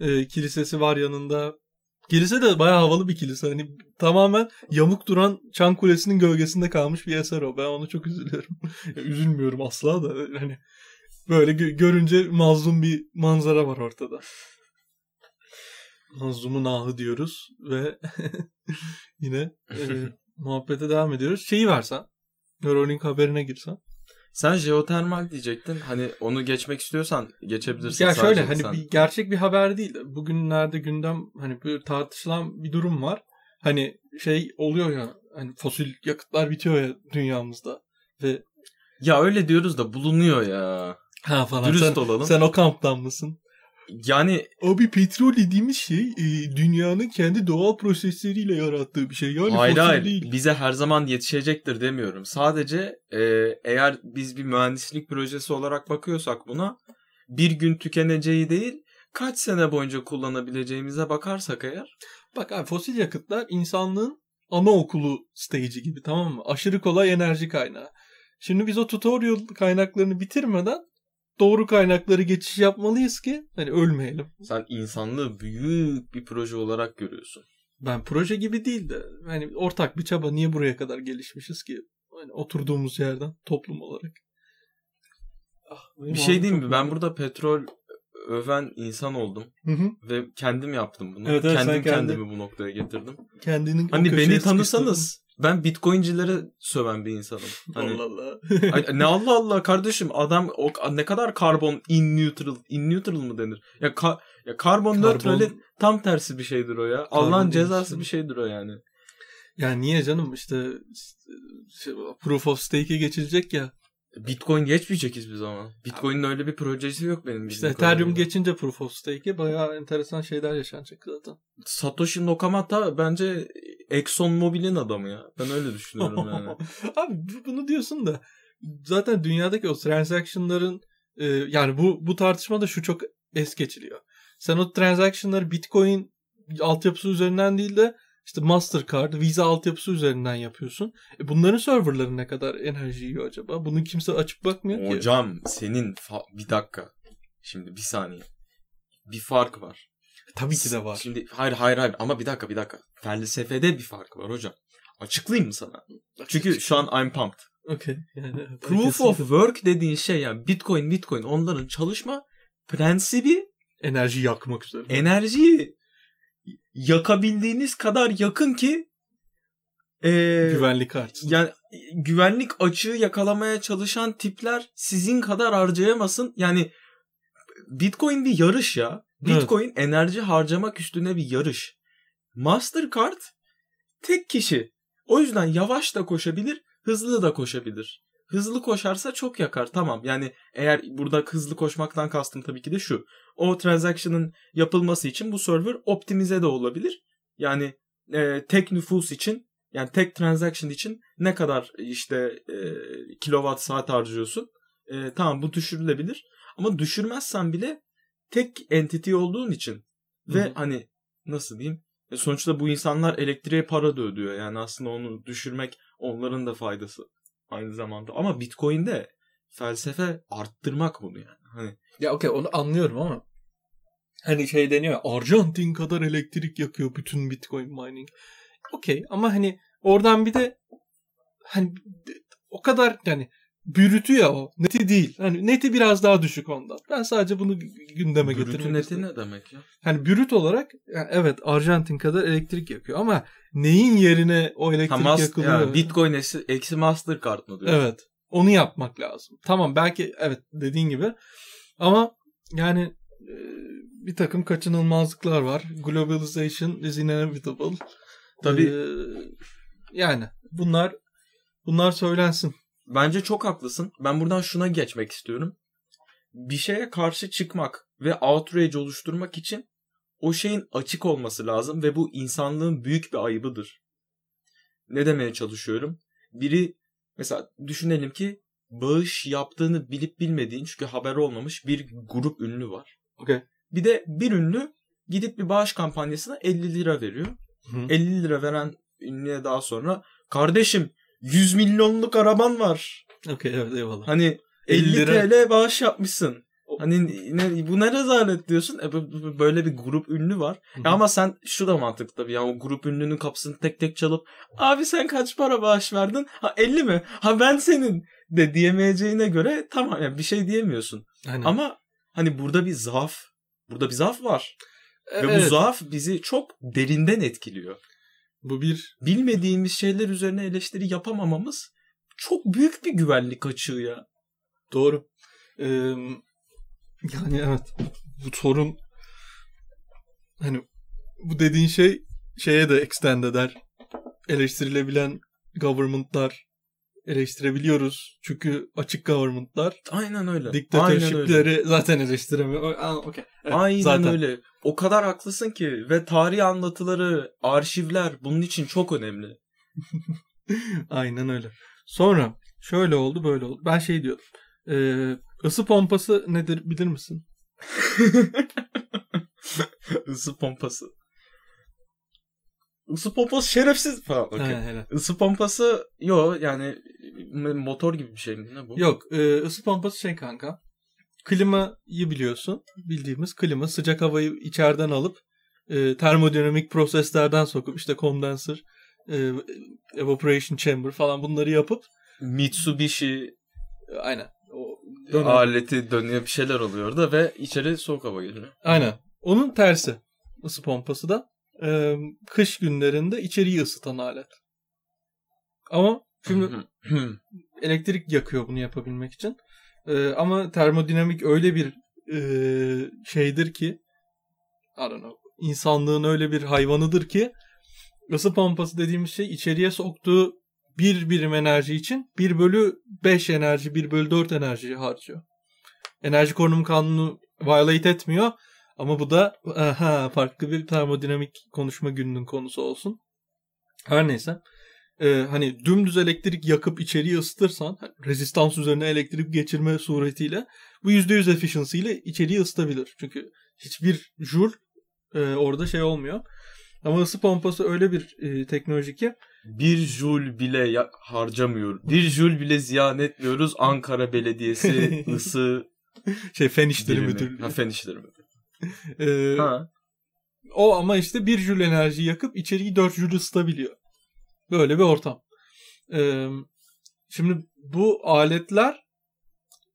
Ee, kilisesi var yanında. Kilise de bayağı havalı bir kilise. Hani tamamen yamuk duran çan kulesinin gölgesinde kalmış bir eser o. Ben ona çok üzülüyorum. [LAUGHS] Üzülmüyorum asla da hani böyle gö- görünce mazlum bir manzara var ortada. Mazlumun ahı diyoruz ve [LAUGHS] yine e, [LAUGHS] muhabbete devam ediyoruz. Şeyi versen, Neuralink haberine girsen. Sen jeotermal diyecektin. Hani onu geçmek istiyorsan geçebilirsin. Ya şöyle hani sen. bir gerçek bir haber değil. de Bugünlerde gündem hani bir tartışılan bir durum var. Hani şey oluyor ya hani fosil yakıtlar bitiyor ya dünyamızda ve Ya öyle diyoruz da bulunuyor ya. Ha falan Dürüst sen, olalım. sen o kamptan mısın? Yani Abi petrol dediğimiz şey e, dünyanın kendi doğal prosesleriyle yarattığı bir şey. Yani hayır hayır değil. bize her zaman yetişecektir demiyorum. Sadece e, eğer biz bir mühendislik projesi olarak bakıyorsak buna bir gün tükeneceği değil kaç sene boyunca kullanabileceğimize bakarsak eğer Bak abi fosil yakıtlar insanlığın anaokulu stage'i gibi tamam mı? Aşırı kolay enerji kaynağı. Şimdi biz o tutorial kaynaklarını bitirmeden doğru kaynakları geçiş yapmalıyız ki hani ölmeyelim. sen insanlığı büyük bir proje olarak görüyorsun. Ben proje gibi değil de hani ortak bir çaba niye buraya kadar gelişmişiz ki? Hani oturduğumuz yerden toplum olarak. Ah, Bir şey diyeyim mi? Ben burada petrol öven insan oldum Hı hı. ve kendim yaptım bunu. Evet, evet, sen kendim kendi- kendimi bu noktaya getirdim. kendinin o Hani beni tanısanız ben bitcoincilere söven bir insanım. [LAUGHS] Hani Allah Allah. Ay, ne Allah Allah kardeşim adam o ne kadar karbon in neutral in neutral mı denir? Ya, ka, ya karbon nötrali tam tersi bir şeydir o ya. Allah'ın cezası şey. bir şeydir o yani. Yani niye canım işte şey, proof of stake'e geçilecek ya. Bitcoin geçmeyecek hiçbir zaman. Bitcoin'in öyle bir projesi yok benim İşte Ethereum kadarıyla. geçince Proof of Stake'e bayağı enteresan şeyler yaşanacak zaten. Satoshi Nakamoto bence Exxon Mobil'in adamı ya. Ben öyle düşünüyorum [LAUGHS] yani. Abi bu- bunu diyorsun da zaten dünyadaki o transaction'ların e, yani bu bu tartışmada şu çok es geçiliyor. Sen o transaction'ları Bitcoin altyapısı üzerinden değil de işte Mastercard, Visa altyapısı üzerinden yapıyorsun. E bunların serverları ne kadar enerji yiyor acaba? Bunu kimse açıp bakmıyor ki. Hocam senin fa- bir dakika. Şimdi bir saniye. Bir fark var. Tabii ki de var. Şimdi hayır hayır hayır ama bir dakika bir dakika. Felsefede bir fark var hocam. Açıklayayım mı sana? Çünkü şu an I'm pumped. Okay. Yani, Proof of work dediğin şey yani Bitcoin Bitcoin onların çalışma prensibi enerji yakmak üzere. enerjiyi yakabildiğiniz kadar yakın ki eee, Güvenlik artsın. yani güvenlik açığı yakalamaya çalışan tipler sizin kadar harcayamasın. Yani Bitcoin bir yarış ya. Evet. Bitcoin enerji harcamak üstüne bir yarış. Mastercard tek kişi. O yüzden yavaş da koşabilir, hızlı da koşabilir. Hızlı koşarsa çok yakar tamam. Yani eğer burada hızlı koşmaktan kastım tabii ki de şu. O transaction'ın yapılması için bu server optimize de olabilir. Yani e, tek nüfus için yani tek transaction için ne kadar işte e, kilowatt saat harcıyorsun. E, tamam bu düşürülebilir. Ama düşürmezsen bile tek entity olduğun için ve Hı hı. hani nasıl diyeyim e, sonuçta bu insanlar elektriğe para da ödüyor. Yani aslında onu düşürmek onların da faydası aynı zamanda. Ama Bitcoin'de felsefe arttırmak bunu yani. Hani Ya okey onu anlıyorum ama hani şey deniyor Arjantin kadar elektrik yakıyor bütün Bitcoin mining. Okey ama hani oradan bir de hani o kadar yani bürütü ya o. Neti değil. Hani neti biraz daha düşük ondan. Ben sadece bunu gündeme Brütün getirmek neti istedim. ne demek ya? Hani bürüt olarak yani evet Arjantin kadar elektrik yakıyor ama neyin yerine o elektrik Ha, mas- yakılıyor? yani Bitcoin eksi, eksi Mastercard mı diyor? Evet. Onu yapmak lazım. Tamam belki evet dediğin gibi ama yani e, bir takım kaçınılmazlıklar var. Globalization is inevitable. Tabii. E, yani bunlar bunlar söylensin. Bence çok haklısın. Ben buradan şuna geçmek istiyorum. Bir şeye karşı çıkmak ve outrage oluşturmak için o şeyin açık olması lazım ve bu insanlığın büyük bir ayıbıdır. Ne demeye çalışıyorum? Biri mesela düşünelim ki bağış yaptığını bilip bilmediğin çünkü haber olmamış bir grup ünlü var. Okay. Bir de bir ünlü gidip bir bağış kampanyasına 50 lira veriyor. 50 lira veren ünlüye daha sonra kardeşim 100 milyonluk araban var. Okey evet eyvallah. Hani 50 50 lira- TL bağış yapmışsın. Hani ne, bu ne rezalet diyorsun. E, böyle bir grup ünlü var. Ya ama sen şu da mantıklı tabii. Yani o grup ünlünün kapısını tek tek çalıp abi sen kaç para bağış verdin? Ha 50 mi? Ha ben senin de diyemeyeceğine göre tamam yani bir şey diyemiyorsun. Aynen. Ama hani burada bir zaaf. Burada bir zaaf var. Ve Evet, bu zaaf bizi çok derinden etkiliyor. bu bir Bilmediğimiz şeyler üzerine eleştiri yapamamamız çok büyük bir güvenlik açığı ya. Doğru. Ee, [LAUGHS] yani evet. Bu sorun hani bu dediğin şey şeye de extend eder. Eleştirilebilen government'lar eleştirebiliyoruz. Çünkü açık government'lar Aynen öyle. Aynen öyle. diktatörshipleri zaten eleştiremiyor. Aa, okey. Evet, Aynen zaten. öyle. O kadar haklısın ki ve tarih anlatıları, arşivler bunun için çok önemli. [LAUGHS] Aynen öyle. Sonra şöyle oldu böyle oldu. Ben şey diyordum. Ee, ısı pompası nedir bilir misin? [LAUGHS] Isı pompası. Isı pompası şerefsiz falan. Okey. Ha, helal. Isı pompası yo yani motor gibi bir şey mi ne bu? Yok e, ısı pompası şey kanka. Klimayı biliyorsun. Bildiğimiz klima sıcak havayı içeriden alıp e, termodinamik proseslerden sokup işte condenser, e, evaporation chamber falan bunları yapıp Mitsubishi aynen. O, aleti dönüyor bir şeyler oluyor da ve içeri soğuk hava geliyor. Aynen. Onun tersi ısı pompası da e, kış günlerinde içeriği ısıtan alet. Ama şimdi [CLEARS THROAT] elektrik yakıyor bunu yapabilmek için. Ee, ama termodinamik öyle bir e, şeydir ki I don't know, insanlığın öyle bir hayvanıdır ki ısı pompası dediğimiz şey içeriye soktuğu bir birim enerji için 1 bölü 5 enerji, 1 bölü 4 enerji harcıyor. Enerji korunum kanunu violate etmiyor. Ama bu da aha, farklı bir termodinamik konuşma gününün konusu olsun. Her neyse. Ee, hani dümdüz elektrik yakıp içeriği ısıtırsan rezistans üzerine elektrik geçirme suretiyle bu %100 efficiency ile içeriği ısıtabilir. Çünkü hiçbir joule e, orada şey olmuyor. Ama ısı pompası öyle bir e, teknoloji ki Bir joule bile ya- harcamıyor. Bir joule bile ziyan etmiyoruz. Ankara Belediyesi [LAUGHS] ısı şey fen işleri birimi. müdürlüğü. Ha, fen işleri müdürlüğü. [LAUGHS] Ee, Ha. O ama işte 1 jül enerji yakıp içeriği 4 jül ısıtabiliyor. Böyle bir ortam. Ee, şimdi bu aletler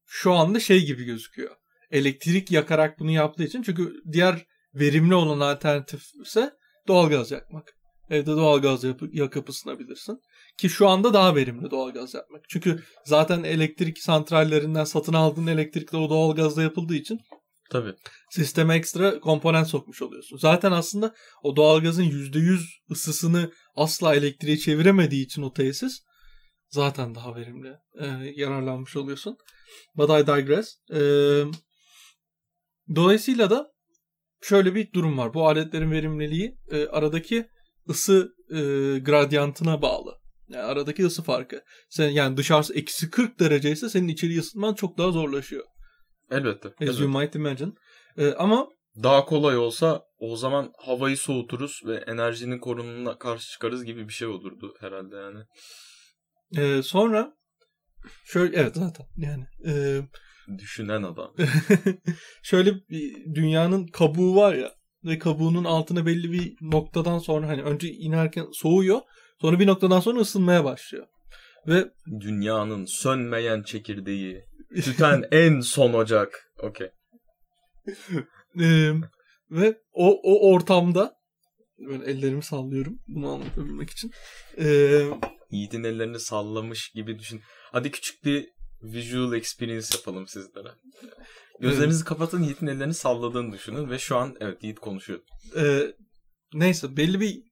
şu anda şey gibi gözüküyor. Elektrik yakarak bunu yaptığı için çünkü diğer verimli olan alternatif ise doğalgaz yakmak. Evde doğalgaz yapıp, yakıp ısınabilirsin. Ki şu anda daha verimli doğalgaz yapmak. Çünkü zaten elektrik santrallerinden satın aldığın elektrikle o doğalgazla yapıldığı için Tabii. sisteme ekstra komponent sokmuş oluyorsun. Zaten aslında o doğalgazın %100 ısısını asla elektriğe çeviremediği için o tesis zaten daha verimli e, yararlanmış oluyorsun. But I digress. E, dolayısıyla da şöyle bir durum var. Bu aletlerin verimliliği e, aradaki ısı e, gradyantına bağlı. Yani aradaki ısı farkı. Sen yani dışarısı eksi 40 derece ise senin içeriği ısıtman çok daha zorlaşıyor. Elbette. As elbette. you might imagine. E, ama Daha kolay olsa o zaman havayı soğuturuz ve enerjinin korunumuna karşı çıkarız gibi bir şey olurdu herhalde yani. Ee, sonra şöyle evet zaten yani e, Düşünen adam. [LAUGHS] şöyle bir dünyanın kabuğu var ya ve kabuğunun altına belli bir noktadan sonra hani önce inerken soğuyor sonra bir noktadan sonra ısınmaya başlıyor. Ve Dünyanın sönmeyen çekirdeği. Tüten [LAUGHS] en son ocak. Okey. [LAUGHS] e, ve o o ortamda böyle ellerimi sallıyorum bunu anlatabilmek için. E, Yiğit'in ellerini sallamış gibi düşün. Hadi küçük bir visual experience yapalım sizlere. [LAUGHS] Gözlerinizi kapatın Yiğit'in ellerini salladığını düşünün ve şu an evet Yiğit konuşuyor. e, neyse belli bir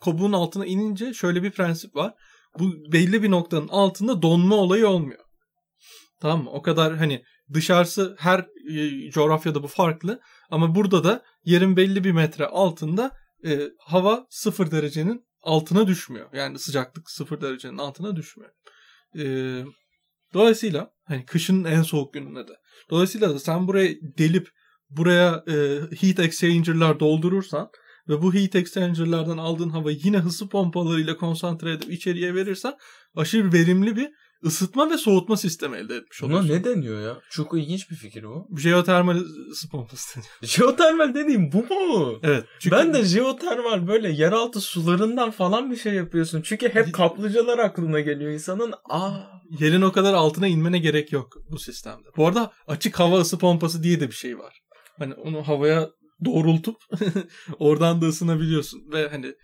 kabuğun altına inince şöyle bir prensip var. Bu belli bir noktanın altında donma olayı olmuyor. Tamam mı? O kadar hani dışarısı her e, coğrafyada bu farklı ama burada da yerin belli bir metre altında e, hava sıfır derecenin altına düşmüyor. Yani sıcaklık sıfır derecenin altına düşmüyor. E, dolayısıyla hani kışın en soğuk gününde de. Dolayısıyla da sen buraya delip buraya e, heat exchanger'lar doldurursan ve bu heat exchanger'lardan aldığın havayı yine ısı pompalarıyla konsantre edip içeriye verirsen aşırı verimli bir ısıtma ve soğutma sistemi elde etmiş Buna oluyorsun. ne deniyor ya? Çok ilginç bir fikir bu. [LAUGHS] Jeotermal ısı pompası deniyor. Jeotermal dediğim bu mu? Evet. Çünkü Ben de jeotermal böyle yeraltı sularından falan bir şey yapıyorsun. Çünkü hep kaplıcalar aklına geliyor insanın. Aa yerin o kadar altına inmene gerek yok bu sistemde. Bu arada açık hava ısı pompası diye de bir şey var. Hani onu havaya doğrultup [LAUGHS] oradan da ısınabiliyorsun ve hani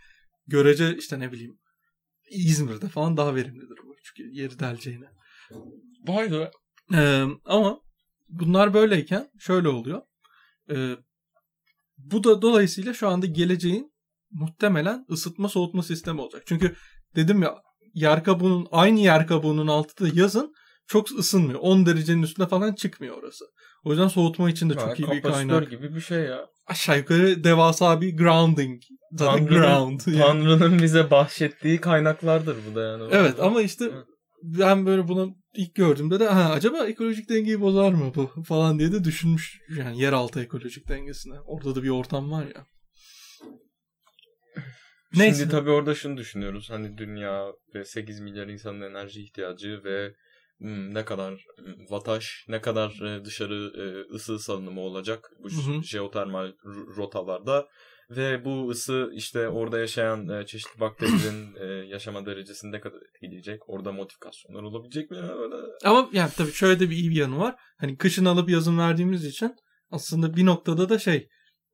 görece işte ne bileyim İzmir'de falan daha verimlidir bu. Çünkü yeri deleceğine. vay be. Ee, ama bunlar böyleyken şöyle oluyor. Ee, bu da dolayısıyla şu anda geleceğin muhtemelen ısıtma soğutma sistemi olacak. Çünkü dedim ya yer kabuğunun aynı yer kabuğunun altı da yazın çok ısınmıyor. 10 derecenin üstüne falan çıkmıyor orası. O yüzden soğutma için de çok Ha, iyi bir kaynak. gibi bir şey ya. Aşağı yukarı devasa bir grounding. Zaten Tanrı'nın, ground. yani. Tanrı'nın bize bahşettiği kaynaklardır bu da yani. Evet ama işte Evet. ben böyle bunu ilk gördüğümde de ha, acaba ekolojik dengeyi bozar mı bu falan diye de düşünmüş. Yani yeraltı ekolojik dengesine. Orada da bir ortam var ya. Neyse. Şimdi tabii orada şunu düşünüyoruz. Hani dünya ve 8 milyar insanın enerji ihtiyacı ve ne kadar hmm, vataj, ne kadar e, dışarı e, ısı salınımı olacak bu Hı hı. jeotermal rotalarda ve bu ısı işte orada yaşayan e, çeşitli bakterilerin [CLEARS THROAT] yaşama derecesini ne kadar etkileyecek? Orada modifikasyonlar olabilecek mi? Öyle. Ama yani tabii şöyle de bir iyi bir yanı var. Hani kışın alıp yazın verdiğimiz için aslında bir noktada da şey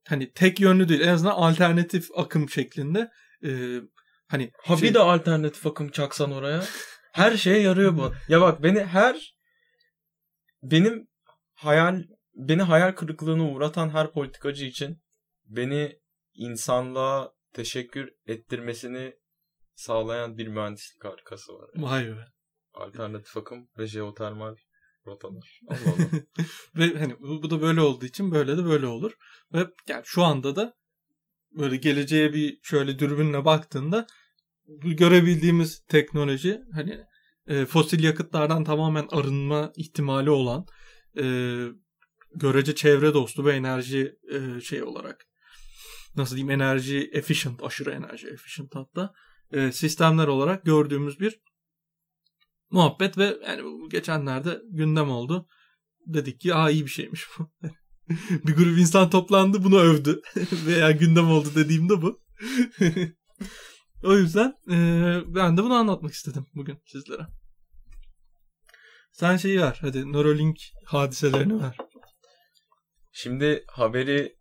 hani tek yönlü değil en azından alternatif akım şeklinde e, hani Ha şey- bir de alternatif akım çaksan oraya. [LAUGHS] Her şeye yarıyor bu. Ya bak beni her benim hayal beni hayal kırıklığına uğratan her politikacı için beni insanlığa teşekkür ettirmesini sağlayan bir mühendislik harikası var. Vay be. Alternatif akım ve jeotermal rotalar. [LAUGHS] Allah Allah. Ve hani bu, bu da böyle olduğu için böyle de böyle olur. Ve yani şu anda da böyle geleceğe bir şöyle dürbünle baktığında görebildiğimiz teknoloji hani e, fosil yakıtlardan tamamen arınma ihtimali olan e, görece çevre dostu ve enerji e, şey olarak nasıl diyeyim enerji efficient aşırı enerji efficient hatta e, sistemler olarak gördüğümüz bir muhabbet ve yani geçenlerde gündem oldu. Dedik ki aa iyi bir şeymiş bu. [LAUGHS] bir grup insan toplandı bunu övdü. [LAUGHS] Veya gündem oldu dediğimde bu. [LAUGHS] o yüzden e, ben de bunu anlatmak istedim bugün sizlere. Sen şeyi ver. Hadi Neuralink hadiselerini ver. Şimdi haberi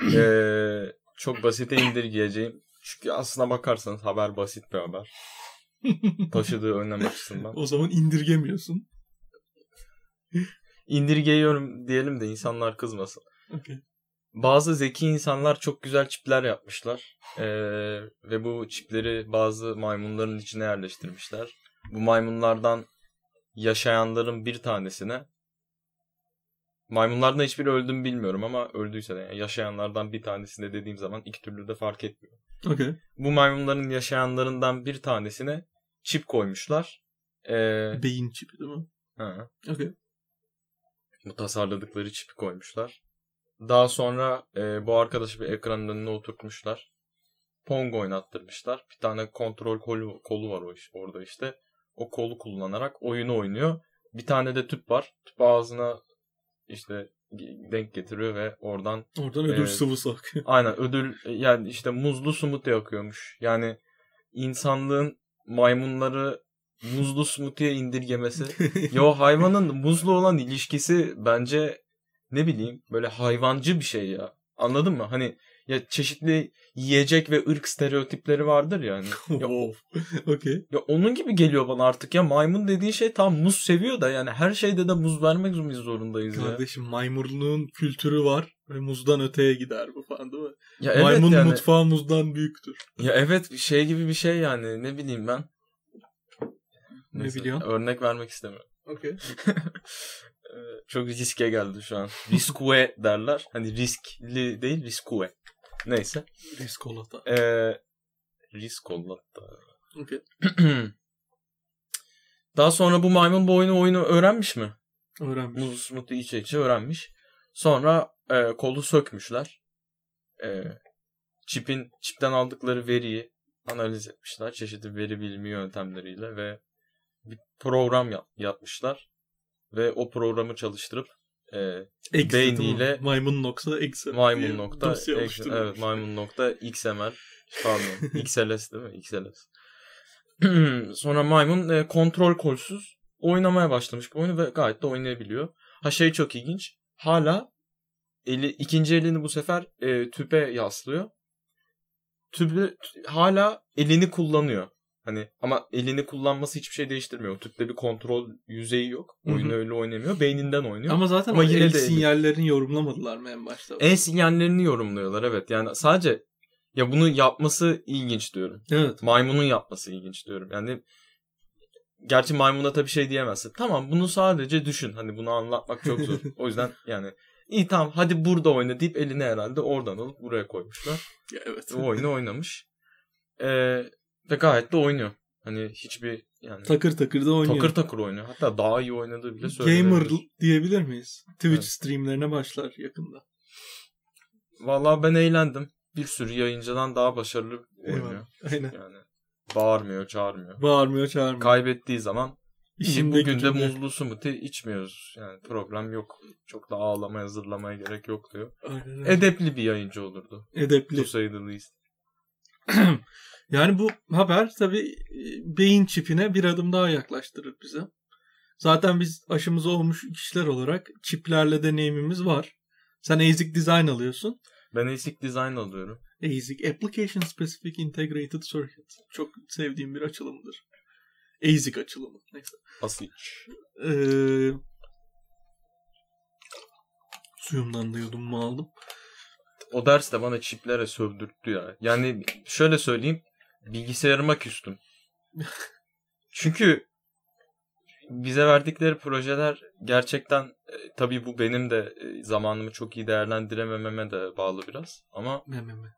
[CLEARS THROAT] eee, çok basite indirgeyeceğim. Çünkü aslına bakarsanız haber basit bir haber. Taşıdığı önlem açısından. o zaman indirgemiyorsun. İndirgeyiyorum diyelim de insanlar kızmasın. Okay. Bazı zeki insanlar çok güzel çipler yapmışlar. Ee, ve bu çipleri bazı maymunların içine yerleştirmişler. Bu maymunlardan yaşayanların bir tanesine maymunlardan hiçbiri öldü mü bilmiyorum ama öldüyse de yani yaşayanlardan bir tanesine dediğim zaman iki türlü de fark etmiyor. Okay. Bu maymunların yaşayanlarından bir tanesine çip koymuşlar. Ee, Beyin çipi değil mi? ha, Okay. bu tasarladıkları çipi koymuşlar. Daha sonra e, bu arkadaşı bir ekranın önüne oturtmuşlar. Pong oynattırmışlar. Bir tane kontrol kolu, kolu var o iş, orada işte. O kolu kullanarak oyunu oynuyor. Bir tane de tüp var. Tüp ağzına işte denk getiriyor ve oradan Oradan ödül Evet. sıvısı akıyor. aynen ödül yani işte muzlu smoothie akıyormuş. Yani insanlığın maymunları muzlu smoothie'ye indirgemesi [LAUGHS] ya hayvanın muzla olan ilişkisi bence ne bileyim böyle hayvancı bir şey ya. Anladın mı? Hani ya çeşitli yiyecek ve ırk stereotipleri vardır yani. Ya, [LAUGHS] wow. [LAUGHS] okay. ya onun gibi geliyor bana artık ya maymun dediğin şey tam muz seviyor da yani her şeyde de muz vermek zorundayız ya. Kardeşim maymunluğun kültürü var ve muzdan öteye gider bu falan değil mi? Ya evet Maymun yani. mutfağı muzdan büyüktür. Ya evet şey gibi bir şey yani ne bileyim ben. Ne Neyse, biliyorsun? Örnek vermek istemiyorum. Okay. [LAUGHS] Çok riske geldi şu an. [LAUGHS] Riskue derler. Hani riskli değil riskue. Neyse. Riskolata. Ee, riskolatta. Okay. [CLEARS THROAT] Daha sonra bu maymun bu oyunu oyunu öğrenmiş mi? Öğrenmiş. Muz smoothie içe içe öğrenmiş. Sonra e, kolu sökmüşler. E, çipin çipten aldıkları veriyi analiz etmişler. Çeşitli veri bilimi yöntemleriyle ve bir program yap- yapmışlar. Ve o programı çalıştırıp e, Exe beyniyle- maymun nokta exe. maymun nokta exe- evet maymun nokta xml pardon [LAUGHS] xls değil mi? Xls [CLEARS THROAT] sonra maymun e, kontrol kolsuz oynamaya başlamış bu oyunu ve gayet de oynayabiliyor. Ha şey çok ilginç. Hala eli ikinci elini bu sefer e, tüpe yaslıyor. Tüpü hala elini kullanıyor hani ama elini kullanması hiçbir şey değiştirmiyor tüpte bir kontrol yüzeyi yok Hı hı. oyunu öyle oynamıyor beyninden oynuyor Ama zaten Ama o yine el de- sinyallerini yorumlamadılar mı en başta? en sinyallerini yorumluyorlar evet. Yani sadece ya bunu yapması ilginç diyorum. Evet. Maymunun yapması ilginç diyorum. Yani gerçi maymuna tabii şey diyemezsin. Tamam bunu sadece düşün. Hani bunu anlatmak çok zor. [LAUGHS] o yüzden yani iyi tamam hadi burada oyna deyip elini herhalde oradan alıp buraya koymuşlar. Evet. O oyunu oynamış. Ee, ve gayet de oynuyor. Hani hiçbir yani takır takır da oynuyor. takır takır oynuyor. Hatta daha iyi oynadığı bile Gamer söylenebilir. diyebilir miyiz? Twitch Evet. streamlerine başlar yakında. Vallahi ben eğlendim. Bir sürü yayıncıdan daha başarılı oynuyor. Eyvallah. Aynen. Yani bağırmıyor, çağırmıyor. Bağırmıyor çağırmıyor. Kaybettiği zaman İşinde bugün de muzlu smoothie içmiyoruz. Yani problem yok. Çok da ağlamaya, zırlamaya gerek yok diyor. Aynen. Edepli bir yayıncı olurdu. Edepli. To say the least. [CLEARS THROAT] Yani bu haber tabii e, beyin çipine bir adım daha yaklaştırır bize. Zaten biz aşımız olmuş kişiler olarak çiplerle deneyimimiz var. Sen ASIC Design alıyorsun. Ben ASIC Design alıyorum. ASIC Application Specific Integrated Circuit. Çok sevdiğim bir açılımdır. ASIC açılımı. Neyse. ASIC. Ee, suyumdan da yudumumu aldım. O ders de bana çiplere sövdürttü ya. Yani şöyle söyleyeyim. bilgisayarıma küstüm. Çünkü bize verdikleri projeler gerçekten e, tabii bu benim de e, zamanımı çok iyi değerlendiremememe de bağlı biraz ama Me, me, me.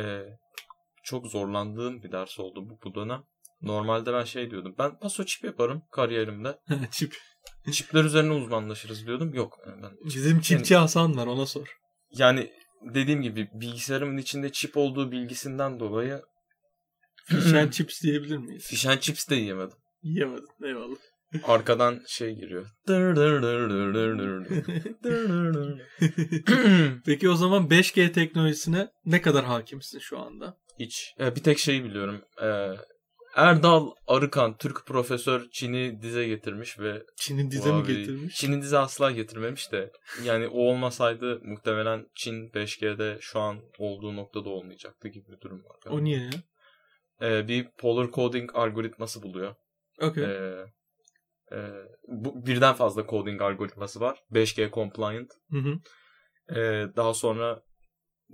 e, çok zorlandığım bir ders oldu bu, bu dönem. Normalde ben şey diyordum. Ben paso çip yaparım kariyerimde. [LAUGHS] Çip. Çipler üzerine uzmanlaşırız diyordum. Yok. e, Ben Bizim çipçi Hasan var ona sor. yani dediğim gibi bilgisayarımın içinde çip olduğu bilgisinden dolayı and chips diyebilir miyiz? and chips de yiyemedim. Yiyemedin. Eyvallah. Arkadan şey giriyor. [LAUGHS] Peki o zaman 5G teknolojisine ne kadar hakimsin şu anda? Hiç. E, bir tek şeyi biliyorum. E, Erdal Arıkan, Türk profesör Çin'i dize getirmiş ve Çin'in dize mi Abi, getirmiş? Çin'in dize asla getirmemiş de yani o olmasaydı muhtemelen Çin 5G'de şu an olduğu noktada olmayacaktı gibi bir durum var. O niye ya? E, bir polar coding algoritması buluyor. Okey. E, e, bu birden fazla coding algoritması var. 5G compliant. Hı hı. Ee, daha sonra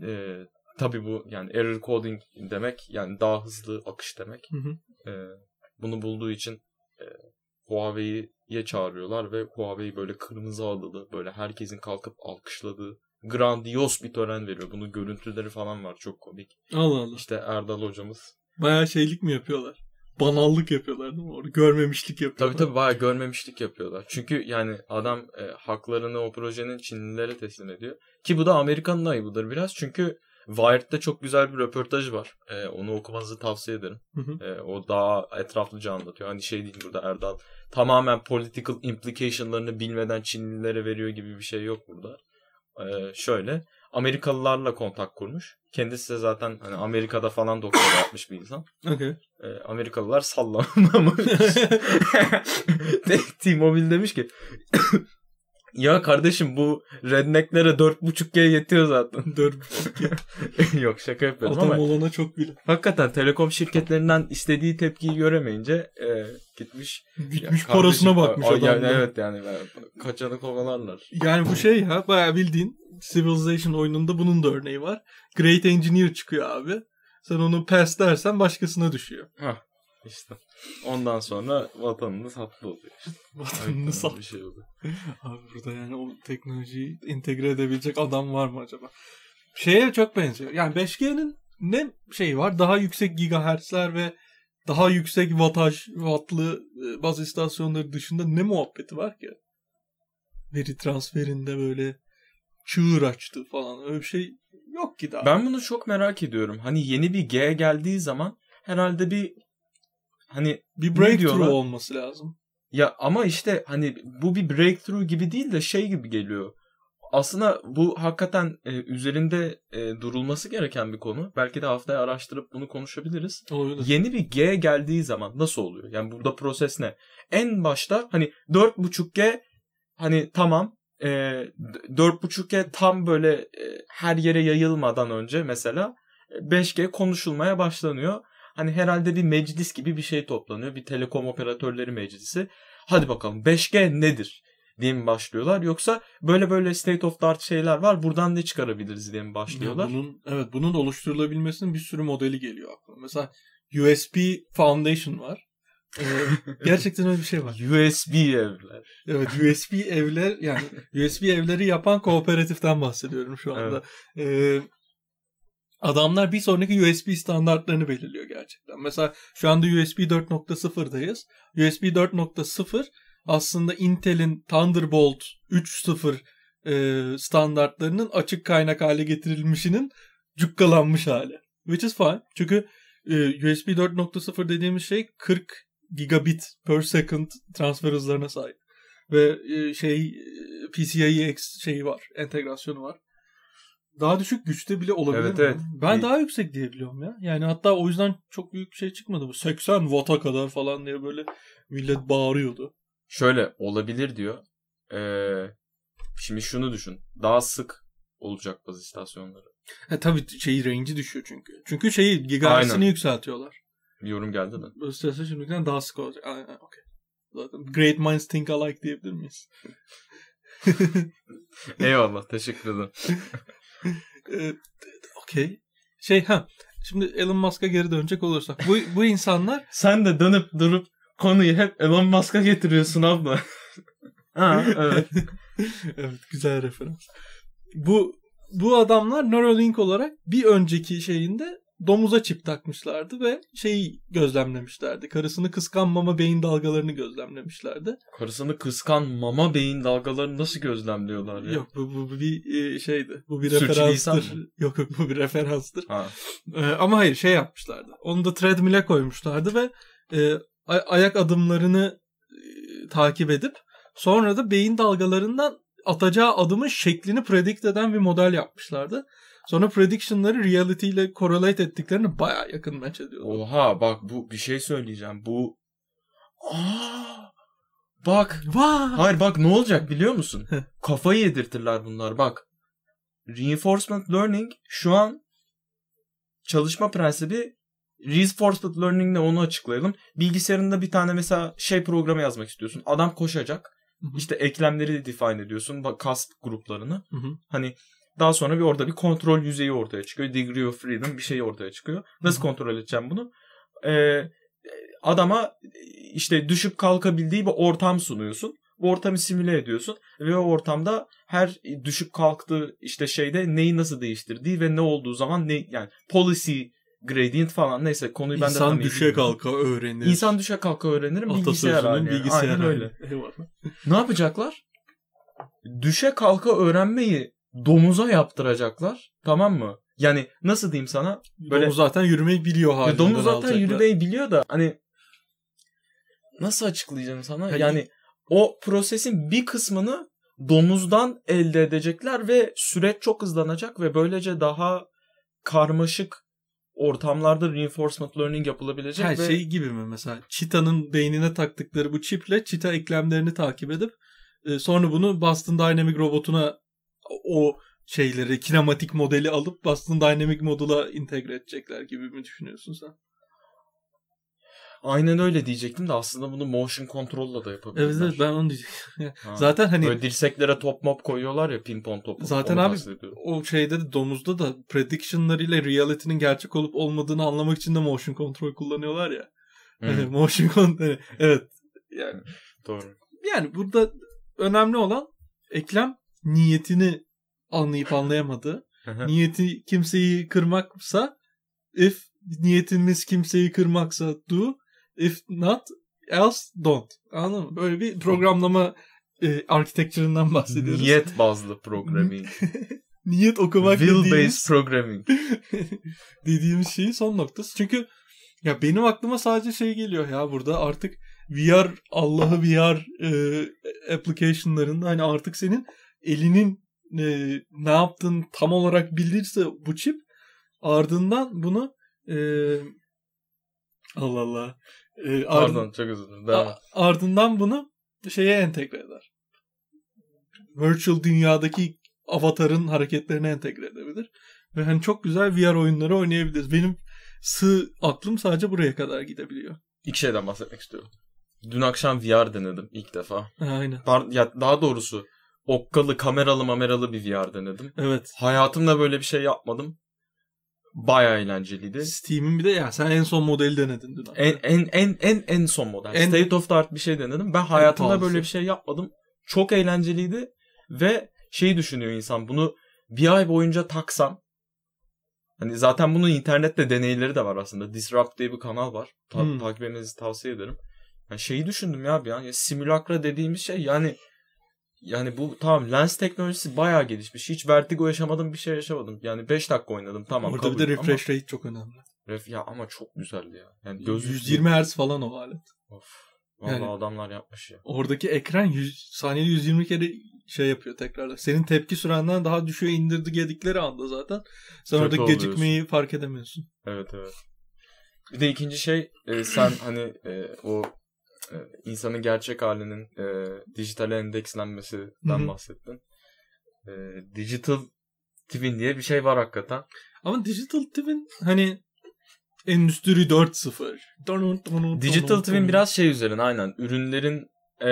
e, tabii bu yani error coding demek yani daha hızlı akış demek. Hı hı. Ee, bunu bulduğu için e, Huawei'ye çağırıyorlar ve Huawei böyle kırmızı halılı böyle herkesin kalkıp alkışladığı grandios bir tören veriyor. Bunun görüntüleri falan var çok komik. Allah Allah. İşte Erdal hocamız. Bayağı şeylik mi yapıyorlar? Banallık yapıyorlar değil mi? Orada görmemişlik yapıyorlar. Tabii tabii bayağı görmemişlik yapıyorlar. Çünkü yani adam e, haklarını o projenin Çinlilere teslim ediyor. Ki bu da Amerikan'ın ayıbıdır biraz. Çünkü Wired'da çok güzel bir röportaj var. E, onu okumanızı tavsiye ederim. Hı hı. E, o daha etraflıca anlatıyor. Hani şey değil burada Erdal tamamen political implication'larını bilmeden Çinlilere veriyor gibi bir şey yok burada. E, şöyle Amerikalılarla kontak kurmuş. Kendisi de zaten hani Amerika'da falan doktora yapmış bir insan. Okey. E, Amerikalılar sallamamış. [LAUGHS] [LAUGHS] T-Mobile demiş ki ya kardeşim bu rednecklere 4.5G yetiyor zaten. [LAUGHS] Dört. [LAUGHS] Yok şaka yapıyorum Adam ama olana çok bile. hakikaten telekom şirketlerinden istediği tepkiyi göremeyince e, gitmiş. Gitmiş Ya parasına bakmış adam. Yani evet yani ben- kaçanı kovalarlar. Yani bu şey ya bayağı bildiğin Civilization oyununda bunun da örneği var. Great Engineer çıkıyor abi. Sen onu pass dersen başkasına düşüyor. Hah işte. Ondan sonra vatanını sattı oluyor. işte. Vatanını Aynen sat. Bir şey oluyor. [LAUGHS] Abi burada yani o teknolojiyi entegre edebilecek adam var mı acaba? Şeye çok benziyor. Yani 5G'nin ne şeyi var? Daha yüksek gigahertzler ve daha yüksek wattaj, wattlı e, baz istasyonları dışında ne muhabbeti var ki? Veri transferinde böyle çığır açtı falan. Öyle bir şey yok ki daha. Ben bunu çok merak ediyorum. Hani yeni bir G geldiği zaman herhalde bir hani bir breakthrough olması lazım. Ya ama işte hani bu bir breakthrough gibi değil de şey gibi geliyor. Aslında bu hakikaten e, üzerinde e, durulması gereken bir konu. Belki de haftaya araştırıp bunu konuşabiliriz. Olabilir. Yeni bir G geldiği zaman nasıl oluyor? Yani burada proses ne? En başta hani 4.5G hani tamam e, 4.5G tam böyle e, her yere yayılmadan önce mesela e, 5G konuşulmaya başlanıyor. Hani herhalde bir meclis gibi bir şey toplanıyor. Bir telekom operatörleri meclisi. Hadi bakalım 5G nedir? diye mi başlıyorlar yoksa böyle böyle state of the art şeyler var buradan ne çıkarabiliriz diye mi başlıyorlar? Ya bunun evet bunun oluşturulabilmesinin bir sürü modeli geliyor aklıma. Mesela USB Foundation var. Ee, [LAUGHS] gerçekten öyle bir şey var. USB evler. Evet USB evler yani [LAUGHS] USB evleri yapan kooperatiften bahsediyorum şu anda. Ee, adamlar bir sonraki USB standartlarını belirliyor gerçekten. Mesela şu anda USB 4.0'dayız. USB 4.0 aslında Intel'in Thunderbolt 3.0 e, standartlarının açık kaynak hale getirilmişinin cukkalanmış hali. Which is fine. Çünkü e, USB 4.0 dediğimiz şey 40 gigabit per second transfer hızlarına sahip. Ve e, şey PCIe şeyi var. Entegrasyonu var. Daha düşük güçte bile olabilir Evet, mi? evet. Ben Bir- daha yüksek diye biliyorum ya. Yani hatta o yüzden çok büyük bir şey çıkmadı bu. 80 watt'a kadar falan diye böyle millet bağırıyordu. Şöyle olabilir diyor. Ee, şimdi şunu düşün. Daha sık olacak baz istasyonları. Ha, tabii şeyi range'i düşüyor çünkü. Çünkü şeyi gigahertz'ini yükseltiyorlar. Bir yorum geldi mi? Özellikle şimdiden daha sık olacak. Aynen okey. Zaten great minds think alike diyebilir miyiz? [LAUGHS] Eyvallah teşekkür ederim. [LAUGHS] Ee, okey. Şey ha şimdi Elon Musk'a geri dönecek olursak bu bu insanlar [LAUGHS] Sen de dönüp durup konuyu hep Elon Musk'a getiriyorsun abla. [LAUGHS] ha evet. [LAUGHS] evet güzel referans. Bu bu adamlar Neuralink olarak bir önceki şeyinde domuza çip takmışlardı ve şeyi gözlemlemişlerdi. Karısını kıskanmama beyin dalgalarını gözlemlemişlerdi. Karısını kıskan mama beyin dalgalarını nasıl gözlemliyorlar ya? Yok bu, bu, bu bir e, şeydi. Bu bir referanstır. [LAUGHS] Yok yok bu bir referanstır. Ha. Ee, ama hayır şey yapmışlardı. Onu da treadmill'e koymuşlardı ve e, ay- ayak adımlarını e, takip edip sonra da beyin dalgalarından atacağı adımın şeklini predict eden bir model yapmışlardı. Sonra prediction'ları reality ile correlate ettiklerini baya yakın match ediyordu. Oha bak bu bir şey söyleyeceğim. Bu Aa, bak Vay! hayır bak ne olacak biliyor musun? Kafayı yedirtirler bunlar bak. Reinforcement learning şu an çalışma prensibi reinforcement learning ne onu açıklayalım. Bilgisayarında bir tane mesela şey programı yazmak istiyorsun. Adam koşacak. Hı hı. İşte eklemleri define ediyorsun. Bak kas gruplarını. Hı hı. Hani daha sonra bir orada bir kontrol yüzeyi ortaya çıkıyor. Degree of freedom bir şey ortaya çıkıyor. Nasıl kontrol edeceğim bunu? Ee, adama işte düşüp kalkabildiği bir ortam sunuyorsun. Bu ortamı simüle ediyorsun ve o ortamda her düşüp kalktığı işte şeyde neyi nasıl değiştirdiği ve ne olduğu zaman ne yani policy gradient falan neyse konuyu ben de tam İnsan iyi düşe kalka öğrenir. İnsan düşe kalka öğrenirim bilgisayar yani. bilgisayar Aynen öyle. Ne yapacaklar? Düşe kalka öğrenmeyi domuza yaptıracaklar. Tamam mı? Yani nasıl diyeyim sana? Böyle- Domuz zaten yürümeyi biliyor Ya halinden domuz zaten alacaklar. yürümeyi biliyor da hani nasıl açıklayacağım sana? Hani- Yani o prosesin bir kısmını domuzdan elde edecekler ve süreç çok hızlanacak ve böylece daha karmaşık ortamlarda reinforcement learning yapılabilecek Her ve şey gibi mi mesela? Çita'nın beynine taktıkları bu çiple çita eklemlerini takip edip e, sonra bunu Boston Dynamic robotuna o şeyleri kinematik modeli alıp Boston Dynamic modula entegre edecekler gibi mi düşünüyorsun sen? aynen öyle diyecektim de aslında bunu motion control'la da yapabilirler. Evet evet ben onu diyecektim. [LAUGHS] Ha. Zaten hani Böyle dirseklere top mop koyuyorlar ya pimpon topu. Zaten abi- o şeyde de domuzda da prediction'larıyla reality'nin gerçek olup olmadığını anlamak için de motion control kullanıyorlar ya. Hani [LAUGHS] motion control evet. Yani doğru. Yani burada önemli olan eklem niyetini anlayıp hı. Niyeti kimseyi kırmaksa if niyetimiz kimseyi kırmaksa do if not else don't. Anladın mı? Böyle bir programlama e, architecture'ından bahsediyoruz. Niyet bazlı programming. [LAUGHS] Niyet okumak Will dediğimiz, based programming. [LAUGHS] dediğimiz şeyin son noktası. Çünkü ya benim aklıma sadece şey geliyor ya burada artık VR Allah'ı VR e, application'larında hani artık senin elinin e, ne yaptığını tam olarak bilirse bu çip ardından bunu e, Allah Allah e, ard- Pardon çok özür dilerim. Devam et. ardından bunu şeye entegre eder. Virtual dünyadaki avatarın hareketlerine entegre edebilir. Ve hani çok güzel VR oyunları oynayabiliriz. Benim sığ aklım sadece buraya kadar gidebiliyor. İki şeyden bahsetmek istiyorum. Dün akşam VR denedim ilk defa. Aynen. Par- ya daha doğrusu okkalı, kameralı, mameralı bir VR denedim. Evet. Hayatımda böyle bir şey yapmadım. Baya eğlenceliydi. Steam'in bir de ya sen en son modeli denedin dün. En en en en en son model. En- State of the art bir şey denedim. Ben hayatımda böyle bir şey yapmadım. Çok eğlenceliydi ve şeyi düşünüyor insan bunu bir ay boyunca taksam hani zaten bunun internette deneyleri de var aslında. Disrupt diye bir kanal var. Ta- Hmm. Takip etmenizi tavsiye ederim. Yani şeyi düşündüm ya bir an. Ya simülakra dediğimiz şey yani yani bu tamam lens teknolojisi bayağı gelişmiş. Hiç vertigo yaşamadım bir şey yaşamadım. Yani 5 dakika oynadım tamam. Orada bir de Ama- refresh rate çok önemli. Ref- ya ama çok güzeldi ya. Yani göz 120 Hz falan o alet. Of. Vallahi Yani- adamlar yapmış ya. Oradaki ekran 100, saniyede 120 kere şey yapıyor tekrarlar. Senin tepki sürenden daha düşüyor indirdi gedikleri anda zaten. Sen Kötü orada oluyorsun. gecikmeyi fark edemiyorsun. Evet evet. Bir de ikinci şey e, sen hani e, o insanın gerçek halinin e, dijitale endekslenmesinden bahsettin. E, digital twin diye bir şey var hakikaten. Ama Digital Twin hani Endüstri 4.0. Digital twin biraz şey üzerine aynen ürünlerin e,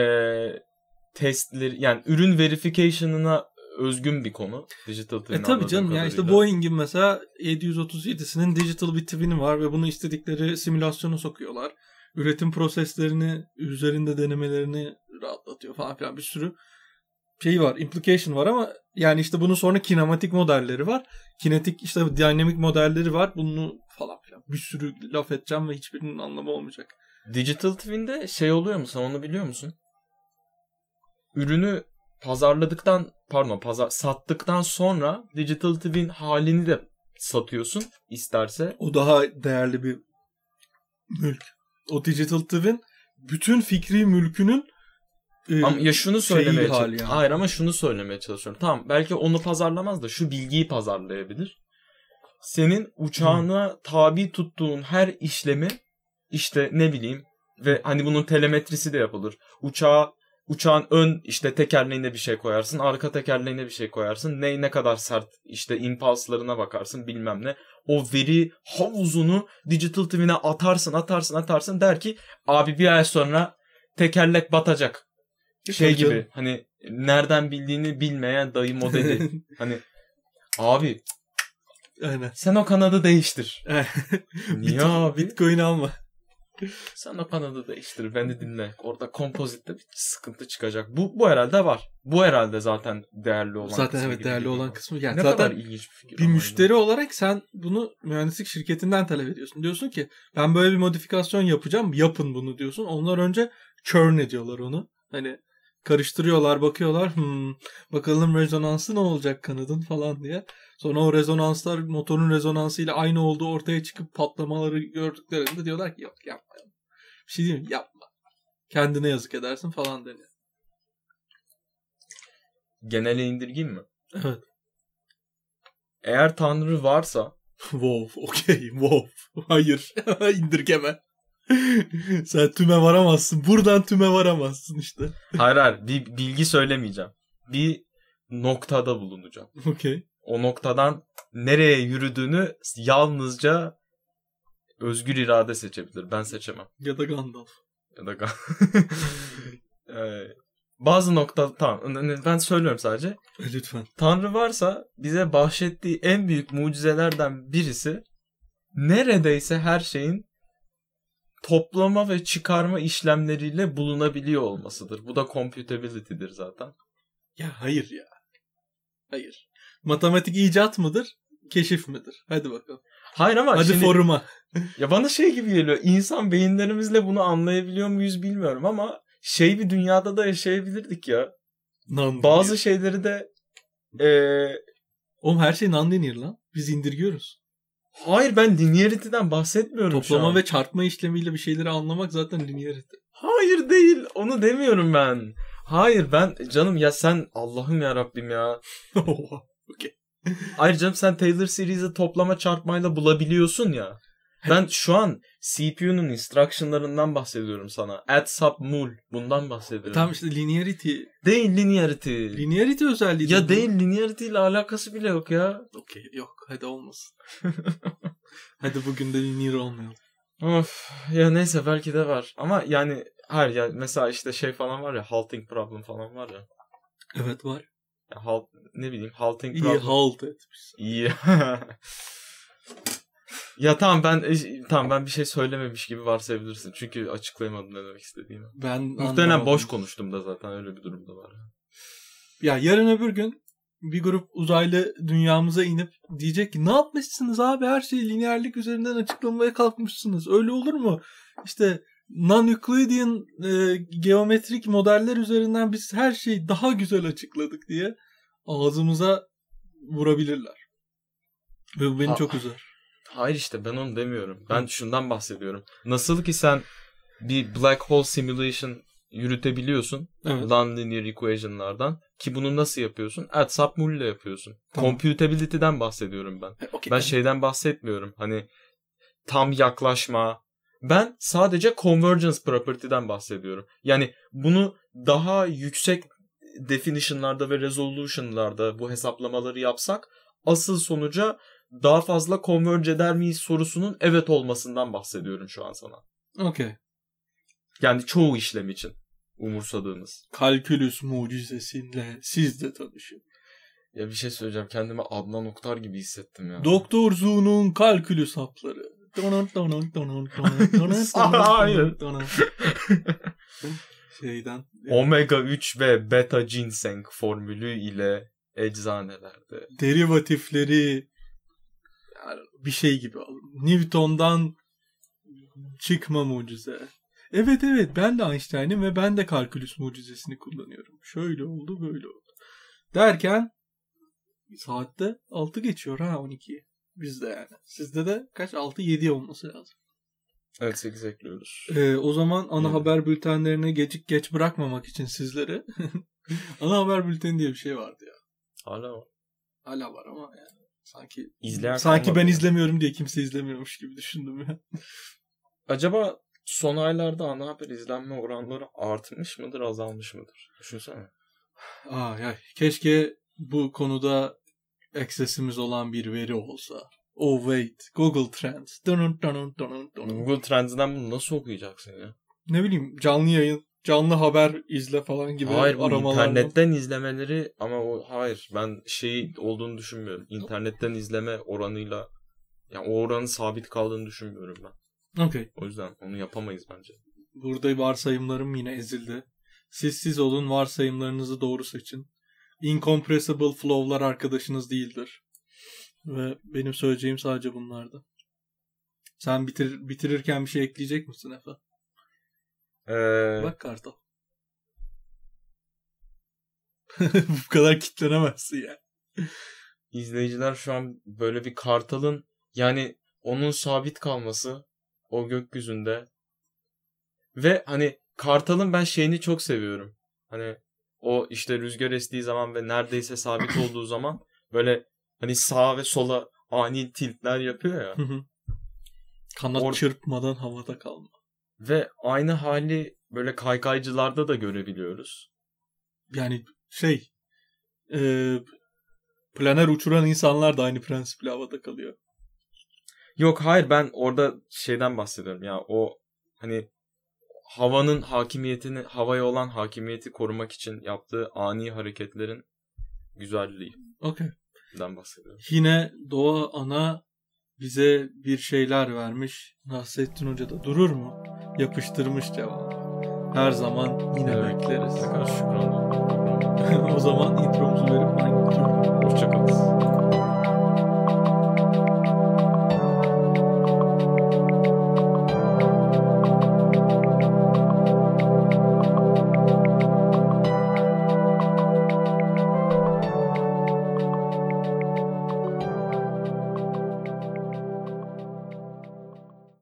testleri yani ürün verification'ına özgün bir konu. Digital twin E anladığım canım ya işte kadarıyla. Boeing'in mesela 737'sinin digital bir twin'i var ve bunu istedikleri simülasyona sokuyorlar. Üretim proseslerini üzerinde denemelerini rahatlatıyor falan filan bir sürü şey var, implication var ama yani işte bunun sonra kinematik modelleri var. Kinetik işte dinamik modelleri var. Bunu falan filan bir sürü laf edeceğim ve hiçbirinin anlamı olmayacak. Digital Twin'de şey oluyor mu? Sen onu biliyor musun? Ürünü pazarladıktan pardon pazar sattıktan sonra Digital Twin halini de satıyorsun isterse. O daha değerli bir mülk. O digital twin bütün fikri mülkünün e, Ama ya şunu söylemeye hali yani. Hayır ama şunu söylemeye çalışıyorum. Tamam belki onu pazarlamaz da şu bilgiyi pazarlayabilir. Senin uçağına tabi tuttuğun her işlemi işte ne bileyim ve hani bunun telemetrisi de yapılır. Uçağa uçağın ön işte tekerleğine bir şey koyarsın, arka tekerleğine bir şey koyarsın. Ne ne kadar sert işte impulslarına bakarsın bilmem ne. O veri havuzunu digital twin'e atarsın, atarsın, atarsın der ki abi bir ay sonra tekerlek batacak. Şey Tabii canım. gibi hani nereden bildiğini bilmeyen dayı modeli. [LAUGHS] hani abi Aynen. sen o kanadı değiştir. [LAUGHS] Niye abi? Bitcoin alma. Sen o kanadı değiştir. Beni dinle. Orada kompozitte bir sıkıntı çıkacak. Bu bu herhalde var. Bu herhalde zaten değerli olan Zaten evet değerli olan kısmı. Yani ne zaten kadar ilginç bir fikir. bir müşteri olarak sen bunu mühendislik şirketinden talep ediyorsun. Diyorsun ki ben böyle bir modifikasyon yapacağım. Yapın bunu diyorsun. Onlar önce churn ediyorlar onu. Hani karıştırıyorlar, bakıyorlar. Hmm, bakalım rezonansı ne olacak kanadın falan diye. Sonra o rezonanslar motorun rezonansıyla aynı olduğu ortaya çıkıp patlamaları gördüklerinde diyorlar ki yok yapma. Bir şey diyeyim? Yapma. Kendine yazık edersin falan deniyor. Genele indirgeyim mi? Evet. Eğer Tanrı varsa [LAUGHS] Wow, okey, wow. Hayır, [LAUGHS] indirgeme. [LAUGHS] Sen tüme varamazsın. Buradan tüme varamazsın işte. hayır hayır bir bilgi söylemeyeceğim. Bir noktada bulunacağım. Okey. O noktadan nereye yürüdüğünü yalnızca özgür irade seçebilir. Ben seçemem. Ya da Gandalf. Ya da [LAUGHS] Ee, bazı nokta tamam ben söylüyorum sadece. E, Lütfen. Tanrı varsa bize bahşettiği en büyük mucizelerden birisi neredeyse her şeyin toplama ve çıkarma işlemleriyle bulunabiliyor olmasıdır. Bu da computability'dir zaten. Ya hayır ya. Hayır. Matematik icat mıdır? Keşif midir? Hadi bakalım. Hayır ama Hadi şimdi, foruma. ya bana şey gibi geliyor. İnsan beyinlerimizle bunu anlayabiliyor muyuz bilmiyorum ama şey bir dünyada da yaşayabilirdik ya. Non Bazı şeyleri de eee Oğlum her şey non-linear lan. Biz indirgiyoruz. Hayır ben linearity'den bahsetmiyorum şu Toplama ve çarpma işlemiyle bir şeyleri anlamak zaten linearity. Hayır değil. Onu demiyorum ben. Hayır ben canım ya sen Allah'ım ya Rabbim ya. [LAUGHS] Hayır canım sen Taylor Series'i toplama çarpmayla bulabiliyorsun ya. Ben şu an CPU'nun instruction'larından bahsediyorum sana. Add sub mul bundan bahsediyorum. Tam işte linearity. Değil linearity. Linearity özelliği. ya bu. değil linearity ile alakası bile yok ya. Okey yok hadi olmasın. [LAUGHS] hadi bugün de linear olmayalım. Of ya neyse belki de var. Ama yani hayır ya mesela işte şey falan var ya halting problem falan var ya. Evet var. Halt, ne bileyim halting İyi problem. halt etmiş. İyi. [LAUGHS] ya tamam ben e, tamam ben bir şey söylememiş gibi varsayabilirsin. Çünkü açıklayamadım ne demek istediğimi. Ben Muhtemelen anlamadım. boş konuştum da zaten öyle bir durumda var. Ya yarın öbür gün bir grup uzaylı dünyamıza inip diyecek ki ne yapmışsınız abi her şeyi lineerlik üzerinden açıklamaya kalkmışsınız. Öyle olur mu? İşte non-Euclidean e, geometrik modeller üzerinden biz her şeyi daha güzel açıkladık diye ağzımıza vurabilirler. Ve bu beni Ha- çok üzer. Hayır işte ben onu demiyorum. Ben şundan bahsediyorum. Nasıl ki sen bir black hole simulation yürütebiliyorsun Evet. non-linear equation'lardan ki bunu nasıl yapıyorsun? Mul ile yapıyorsun. Tamam. Computability'den bahsediyorum ben. E, okey, Ben tamam. şeyden bahsetmiyorum. Hani tam yaklaşma. Ben sadece convergence property'den bahsediyorum. Yani bunu daha yüksek definition'larda ve resolution'larda bu hesaplamaları yapsak asıl sonuca daha fazla converge eder miyiz sorusunun evet olmasından bahsediyorum şu an sana. Okey. Yani çoğu işlem için umursadığınız. Kalkülüs mucizesiyle siz de tanışın. Ya bir şey söyleyeceğim. Kendimi Adnan Oktar gibi hissettim ya. Doktor Zu'nun kalkülüs hapları. Hayır. Şeyden. Omega 3 ve beta ginseng formülü ile eczanelerde. derivatifleri yani bir şey gibi. Newton'dan çıkma mucize. Evet evet ben de Einstein'im ve ben de kalkülüs mucizesini kullanıyorum. Şöyle oldu böyle oldu. Derken saatte 6 geçiyor ha 12. Bizde yani. Sizde de kaç? 6-7 olması lazım. Evet 8 ekliyoruz. Ee, o zaman ana Evet. haber bültenlerine gecik geç bırakmamak için sizleri [LAUGHS] ana haber bülteni diye bir şey vardı ya. Hala var. Hala var ama yani sanki İzleyen sanki ben ya. izlemiyorum diye kimse izlemiyormuş gibi düşündüm ya. [LAUGHS] Acaba son aylarda ana haber izlenme oranları artmış mıdır azalmış mıdır? Düşünsene. Aa ya keşke bu konuda access'imiz olan bir veri olsa. Oh wait, Google Trends. Dun dun dun. Google Trends'den bunu nasıl okuyacaksın ya? Ne bileyim canlı yayın, canlı haber izle falan gibi hayır aramalarla. internetten izlemeleri ama o hayır ben şey olduğunu düşünmüyorum. İnternetten izleme oranıyla yani o oranın sabit kaldığını düşünmüyorum ben. Okey. O yüzden onu yapamayız bence. Burada varsayımlarım yine ezildi. Siz siz olun varsayımlarınızı doğru seçin. Incompressible flow'lar arkadaşınız değildir. Ve benim söyleyeceğim sadece bunlardı. Sen bitir, bitirirken bir şey ekleyecek misin Efe? Ee, Bak kartal. [LAUGHS] Bu kadar kitlenemezsin ya. izleyiciler şu an böyle bir kartalın yani onun sabit kalması o gökyüzünde ve hani kartalın ben şeyini çok seviyorum. Hani o işte rüzgar estiği zaman ve neredeyse sabit [COUGHS] olduğu zaman böyle hani sağa ve sola ani tiltler yapıyor ya. Kanat Or- çırpmadan havada kalma. ve aynı hali böyle kaykaycılarda da görebiliyoruz. Yani şey e, planer uçuran insanlar da aynı prensiple havada kalıyor. Yok hayır ben orada şeyden bahsediyorum ya o hani havanın hakimiyetini havaya olan hakimiyeti korumak için yaptığı ani hareketlerin güzelliğinden Okey. bahsediyorum. Yine doğa ana bize bir şeyler vermiş. Nasrettin Hoca da durur mu? Yapıştırmış cevabı. Her zaman yine Evet. bekleriz. Ne kadar şükran. [LAUGHS] o zaman intromuzu verip ben gidiyorum. Hoşçakalın.